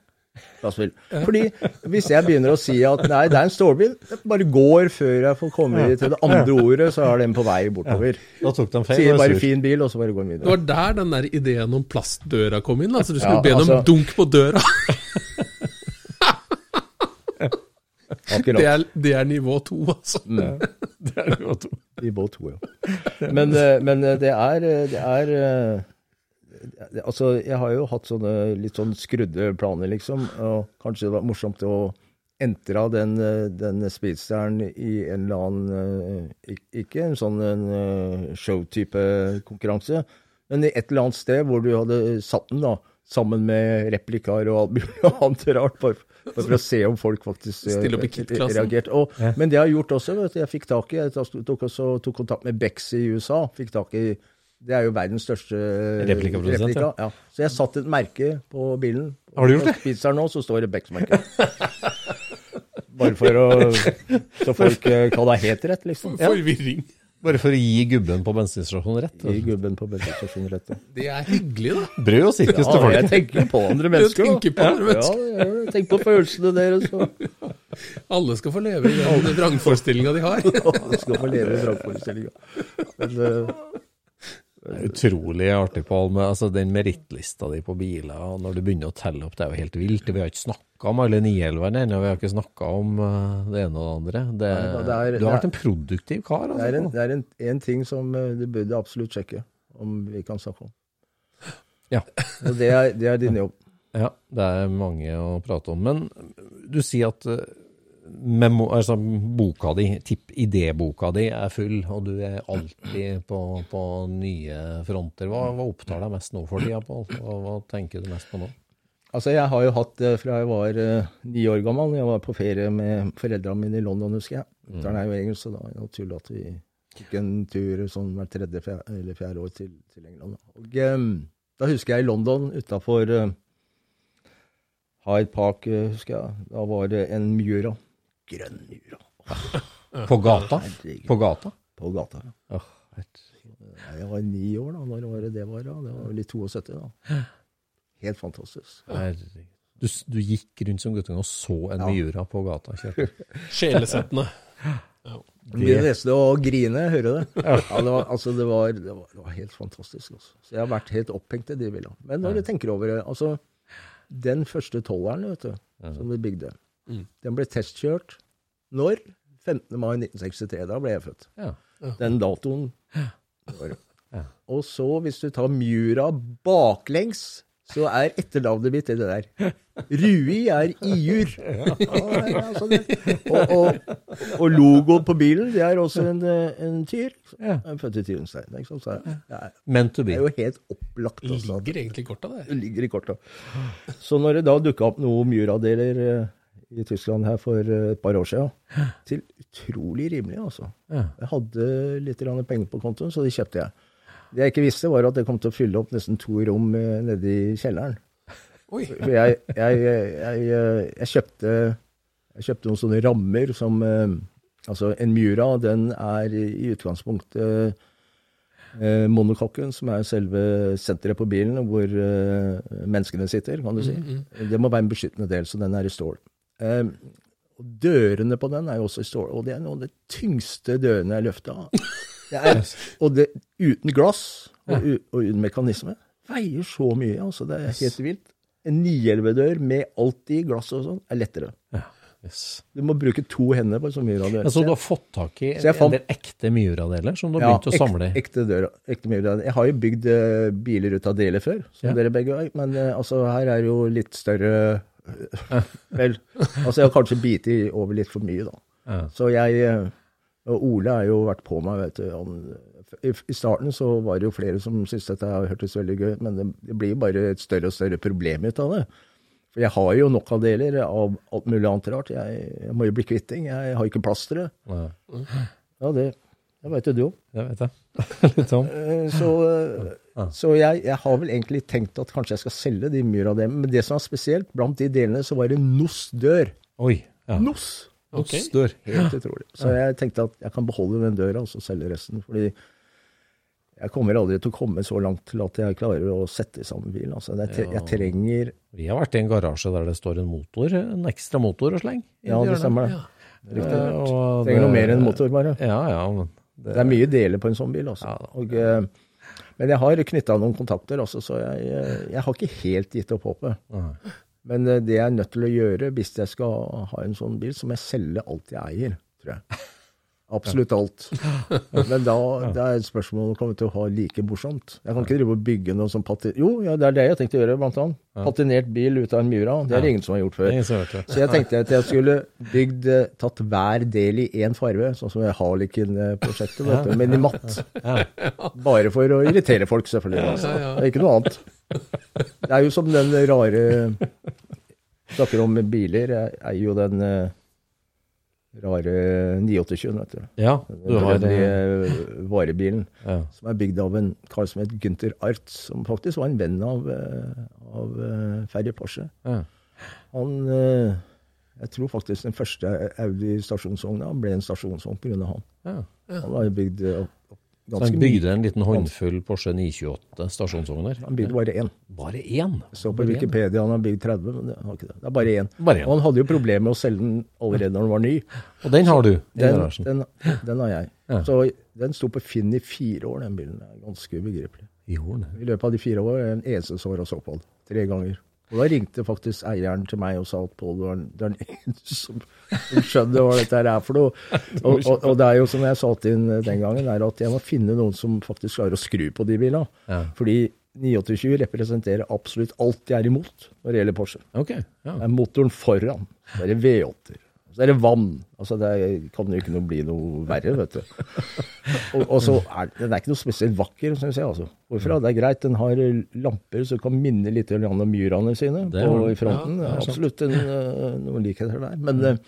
Plastbil. Fordi hvis jeg begynner å si at nei, det er en stålbil, det bare går før jeg får komme til det andre ordet, så er den på vei bortover. Da tok de feil. Sier bare fin bil, og så bare går den Det videre. var der den der ideen om plastdøra kom inn. Altså du skulle Ja, be dem altså- dunk på døra. Akkurat. Det er, det er nivå to, altså. I båt to, ja. Men, eh, men eh, det er, eh, det er Altså, jeg har jo hatt sånne litt sånn skrudde planer, liksom. Og kanskje det var morsomt å entre den, den speedsteren i en eller annen Ikke en sånn show-type konkurranse, men i et eller annet sted hvor du hadde satt den, da. Sammen med replikaer og alt mulig annet rart, bare for å se om folk faktisk eh, opp i reagerte. Og, Men det jeg har gjort også, vet du, jeg fikk tak i Jeg tok, også, tok kontakt med Bex i USA. Fikk tak i Det er jo verdens største Replikaprodusent, replika, ja. Så jeg satte et merke på bilen. Har du gjort det? På Pizzeren nå, så står det Bex-merke. Bare for å Så folk eh, kan ha helt rett, liksom. Forvirring. Bare for å gi gubben på bensinstasjonen rett. Gi gubben på bensinstasjonen rett. ja. Det er hyggelig, da. Brød og sirkus til Ja, jeg tenker på andre mennesker. da. tenker på andre mennesker. Ja, ja, ja, tenk på følelsene deres. Og Alle skal få leve i den vrangforestillinga de har. alle skal få leve i vrangforestillinga. Men eh, Det er Utrolig artig, Pål, med altså, den merittlista di på biler. og Når du begynner å telle opp, det er jo helt vilt. Vi har ikke snakka om alle 911-ene ennå, vi har ikke snakka om eh, det ene og det andre. Det, Nei, det er- du har vært en produktiv kar. Det er, en, Altså. det er en, en ting som eh, du burde absolutt sjekke, om vi kan snakke om. Ja. Og det er, det er din jobb. Ja, det er mange å prate om. Men du sier at eh, memo, altså, boka di, tipp, idéboka di er full, og du er alltid på, på nye fronter. Hva, hva opptar deg mest nå for tida, Pål? Hva, hva tenker du mest på nå? Altså, jeg har jo hatt det fra jeg var eh, ni år gammel. Jeg var på ferie med foreldrene mine i London, husker jeg. Mutter'n er jo engelsk, så da er det naturlig at vi tok en tur sånn hvert tredje fjerde, eller fjerde år til, til England. Og um, da husker jeg i London, utafor uh, Hyde Park, eh, husker jeg. Da var det en Mura. Grønn Mura. På gata? På gata? På gata, ja. Jeg var ni år da. Når året det var? da? Det var vel i 72, da. Helt fantastisk. herregud. Du, du gikk rundt som guttunge og så en Miura på gata, Sjelesettende. Det blir nesten å grine, hører du det? Ja, det, var, altså, det, var, det, var, det var helt fantastisk. Også. Så jeg har vært helt opphengt i de bilene. Men når du tenker over det altså, Den første tolleren vet du, som vi bygde, den ble testkjørt når? 15. mai 1963. Da ble jeg født. Ja. Den datoen. Ja. Og så, hvis du tar Mjura baklengs, så er etternavnet mitt det der. Rui er iur. Ja, altså det. og, og, og logoen på bilen, det er også en, en tyr. Ja. Er født i Tyrenstein. ikke sant? Så det er, det er jo helt opplagt. Det Ligger egentlig i korta, det. det ligger i korta. Så når det da dukka opp noen Mura-deler eh, i Tyskland her for eh, et par år siden, til utrolig rimelig, altså. Jeg hadde litt penger på kontoen, så de kjøpte jeg. Det jeg ikke visste, var at jeg kom til å fylle opp nesten to rom eh, nede i kjelleren. Oi. For jeg, jeg, jeg, jeg, jeg, kjøpte, jeg kjøpte noen sånne rammer som eh, Altså, en Mura, den er i utgangspunktet eh, monokokken, som er selve senteret på bilen, hvor eh, menneskene sitter, kan du si. Det må være en beskyttende del, så den er i stål. Og dørene på den er jo også i stål, og det er noen av de tyngste dørene jeg løfta. Og det uten glass og, og uten mekanisme. Veier så mye, altså. Det er helt vilt. En 911-dør med alt i glass og sånn er lettere. Yes. Du må bruke to hender på så mye av. Ja, så du har fått tak i Så jeg en del ekte Miura-deler som du har begynt å samle i? Ekte dør, ekte dør. Jeg har jo bygd uh, biler ut av deler før, som Ja. dere begge har. Men uh, altså, her er jo litt større Vel, altså jeg har kanskje bitt over litt for mye, da. Ja. Så jeg eh, Og Ole har jo vært på meg, vet du. Han, i, I starten så var det jo flere som syntes dette hørtes veldig gøy men det, det blir jo bare et større og større problem ut av det. For jeg har jo nok av deler av alt mulig annet rart. Jeg, jeg må jo bli kvitt ting. Jeg har ikke plass det. Ja, Ja, det, det vet jo du òg. det vet jeg. Litt sånn. Eh, Så, eh, så jeg, jeg har vel egentlig tenkt at kanskje jeg skal selge de mye av dem. Men det som er spesielt, blant de delene så var det NOS-dør. Oi. Ja. NOS! Okay. NOS-dør. Helt utrolig. Så jeg tenkte at jeg kan beholde den døra og så selge resten. Fordi jeg kommer aldri til å komme så langt til at jeg klarer å sette sammen bilen. Altså, det er tre, jeg trenger Vi har vært i en garasje der det står en motor, en ekstra motor og sleng. Ja, det stemmer det. Riktig. Eh, og Trenger noe mer enn motor, bare. Ja, ja, men det, Det er mye deler på en sånn bil, altså. Ja. Og, eh, men jeg har knytta noen kontakter, også, så jeg, jeg har ikke helt gitt opp håpet. Men eh, det jeg er nødt til å gjøre hvis jeg skal ha en sånn bil, så må jeg selge alt jeg eier, tror jeg. Absolutt alt. Men da, det er spørsmålet kommer til å ha like morsomt. Jeg kan ikke drive og bygge noe som patin... Jo, ja, det er det jeg tenkte å gjøre, blant annet. Patinert bil ut av en Mura. Det er det ingen som har gjort før. har. Så jeg tenkte at jeg skulle bygd, eh, tatt hver del i én farve, sånn som Harlekin-prosjektet, vet du, men i matt. Bare for å irritere folk, selvfølgelig. Altså. Det er ikke noe annet. Det er jo som den rare Snakker om biler. Jeg eier jo den eh, rare 928, vet du. Ja, du har Den det. varebilen. Ja. Som er bygd av en kar som het Gunther Art, som faktisk var en venn av, eh, av eh, Ferry Porsche. Ja. Han eh, Jeg tror faktisk den første Audi stasjonsvogna ble en stasjonsvogn pga. han. Ja. Han har bygd eh, opp- opp Så han bygde en liten håndfull Porsche 928 stasjonsvogner? Han bygde bare én. Bare én? Så på Wikipedia han har bygd 30, men det har ikke det. Det er bare én. Bare én. Og han hadde jo problemer med å selge den allerede når den var ny. Og den har du Den, den, den har jeg. Ja. Så den sto på Finn i fire år, den bilen. Det er ganske ubegripelig. I. I løpet av de fire år en eneste år og så på. Tre ganger. Og da ringte faktisk eieren til meg og sa at Pål, du er den- eneste som, som skjønner hva dette her er for noe. Og, og, og det er jo som jeg sa til ham den gangen, er at jeg må finne noen som faktisk klarer å skru på de bilene. Ja. Fordi 928 representerer absolutt alt jeg er imot når det gjelder Porsche. Okay, ja. Det er motoren foran, Det er V8-er, så er det vann. Altså det kan jo ikke noe bli noe verre, vet du. Og, og så er den er ikke noe spesielt vakker, syns jeg. altså. Hvorfor? Det er greit, den har lamper som kan minne litt om myrene sine på, i fronten. Ja, det. Absolutt en, eh, noen likheter der. Men eh,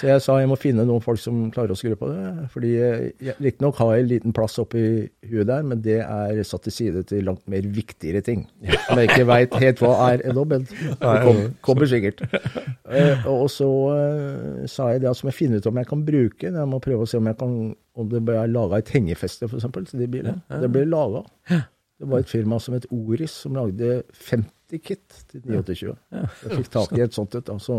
så jeg sa jeg må finne noen folk som klarer å skru på det. fordi Riktignok har jeg en liten plass oppi huet der, men det er satt til side til langt mer viktigere ting. Som jeg ikke veit helt hva er ennå, men det kom, kommer sikkert. Eh, og så eh, sa jeg det at så må jeg finne ut om jeg kan bruke den. Jeg må prøve å se om, jeg kan, om det ble laga et hengefeste, f.eks., til de bilene. Det ble laga. Det var et firma som het Oris, som lagde 50 kit til 928. Jeg fikk tak i et sånt et. da,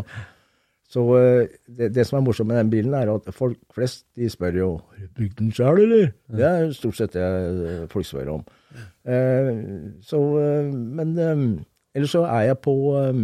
så eh, det, det som er morsomt med den bilen, er at folk flest de spør jo har bygd den sjøl, eller? Det er stort sett det eh, folk spør om. Eh, så, eh, men eh, ellers så er jeg på eh,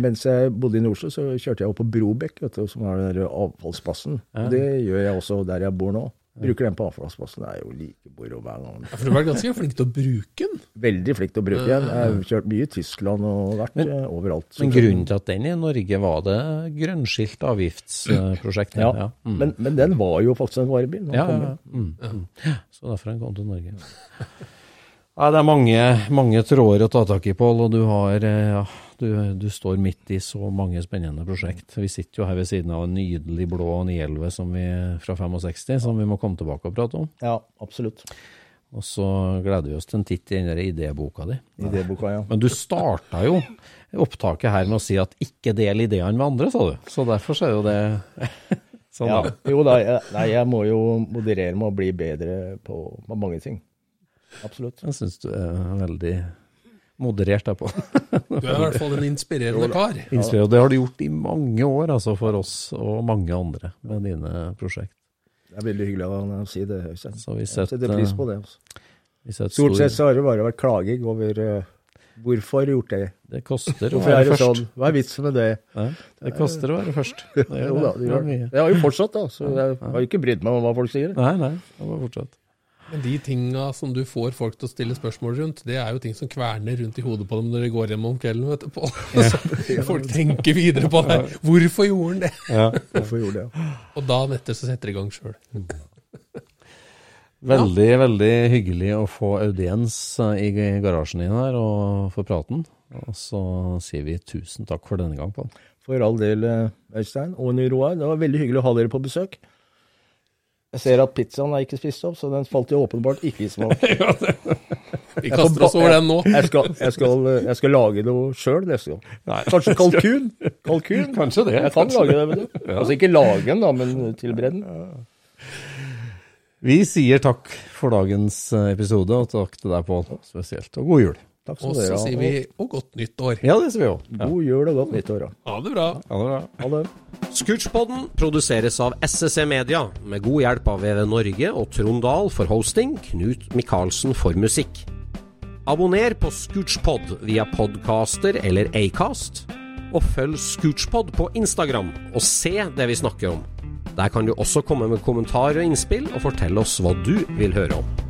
Mens jeg bodde i Nordsjø, så kjørte jeg opp på Brobekk, vet du, som er den der avfallsplassen. Det gjør jeg også der jeg bor nå. Bruker den på avfallsplassen. Det er jo like moro hver gang. Ja, for du har vært ganske flink til å bruke den. Veldig flink til å bruke den. Jeg har kjørt mye i Tyskland og vært men, overalt. Men grunnen til at den i Norge var det grønnskilt avgiftsprosjekt? Ja, Mm. men, men den var jo faktisk en varebil. Ja, ja, Mm. mm. Så derfor han kom til Norge. Ja, det er mange, mange tråder å ta tak i, Pål, og du, har, eh, ja, du, du står midt i så mange spennende prosjekt. Vi sitter jo her ved siden av en nydelig blå 911 som vi, fra 65 som vi må komme tilbake og prate om. Ja, absolutt. Og så gleder vi oss til en titt i den der idéboka di. Idéboka, ja. Men du starta jo opptaket her med å si at ikke del ideene med andre, sa du. Så derfor så er jo det sånn, ja. da. Jo da, jeg, nei, jeg må jo moderere med å bli bedre på, på mange ting. Absolutt. Jeg syns du er veldig moderert deg på. Du er i hvert fall en inspirerende kar. Inspirert, og det har du gjort i mange år, altså for oss og mange andre med dine prosjekt. Det er veldig hyggelig av han å si det, Øystein. Så vi Jeg setter, pris på det. Altså. Stort stor- sett så har det bare vært klaging over uh, hvorfor gjort det. Det koster å være er det først. sånn? Hva er vitsen med det? Ja, det koster å være først. Det gjør Jo da, det det. gjør Det det. Jeg har jo fortsatt, da, så jeg har jo ikke brydd meg om hva folk sier. Nei, nei, det var fortsatt. Men de tinga som du får folk til å stille spørsmål rundt, det er jo ting som kverner rundt i hodet på dem når de går hjem om kvelden. vet du, på. Så folk tenker videre på det. Hvorfor gjorde han det? Hvorfor gjorde det? ja. Og dagen etter så setter de i gang sjøl. Veldig, veldig hyggelig å få audiens eh, i garasjen din her og få praten. Og så sier vi tusen takk for denne gang, Pål. For all del, eh, Øystein og Roar. Det var veldig hyggelig å ha dere på besøk. Jeg ser at pizzaen er ikke spist opp, så den falt jo åpenbart ikke i smak. Vi kaster oss over den nå. Jeg skal, jeg skal, jeg skal lage noe sjøl neste gang. Kanskje kalkun? Kalkun? Kanskje det. Jeg kan lage det, vet du. Altså ikke lage den, da, men tilberede den. Vi sier takk for dagens episode, og takk til deg, Pål, spesielt. Og god jul. Takk skal Og så sier vi og godt nytt år. Ja, det sier vi òg. God jul og godt nyttår. Ja. Ha det bra. Ha det bra. Ha det. Scootspodden produseres av SSC Media, med god hjelp av VV Norge og Trond Dahl for hosting, Knut Micaelsen for musikk. Abonner på Scootchpod via podcaster eller Acast, og følg Scootchpod på Instagram og se det vi snakker om. Der kan du også komme med kommentarer og innspill, og fortelle oss hva du vil høre om.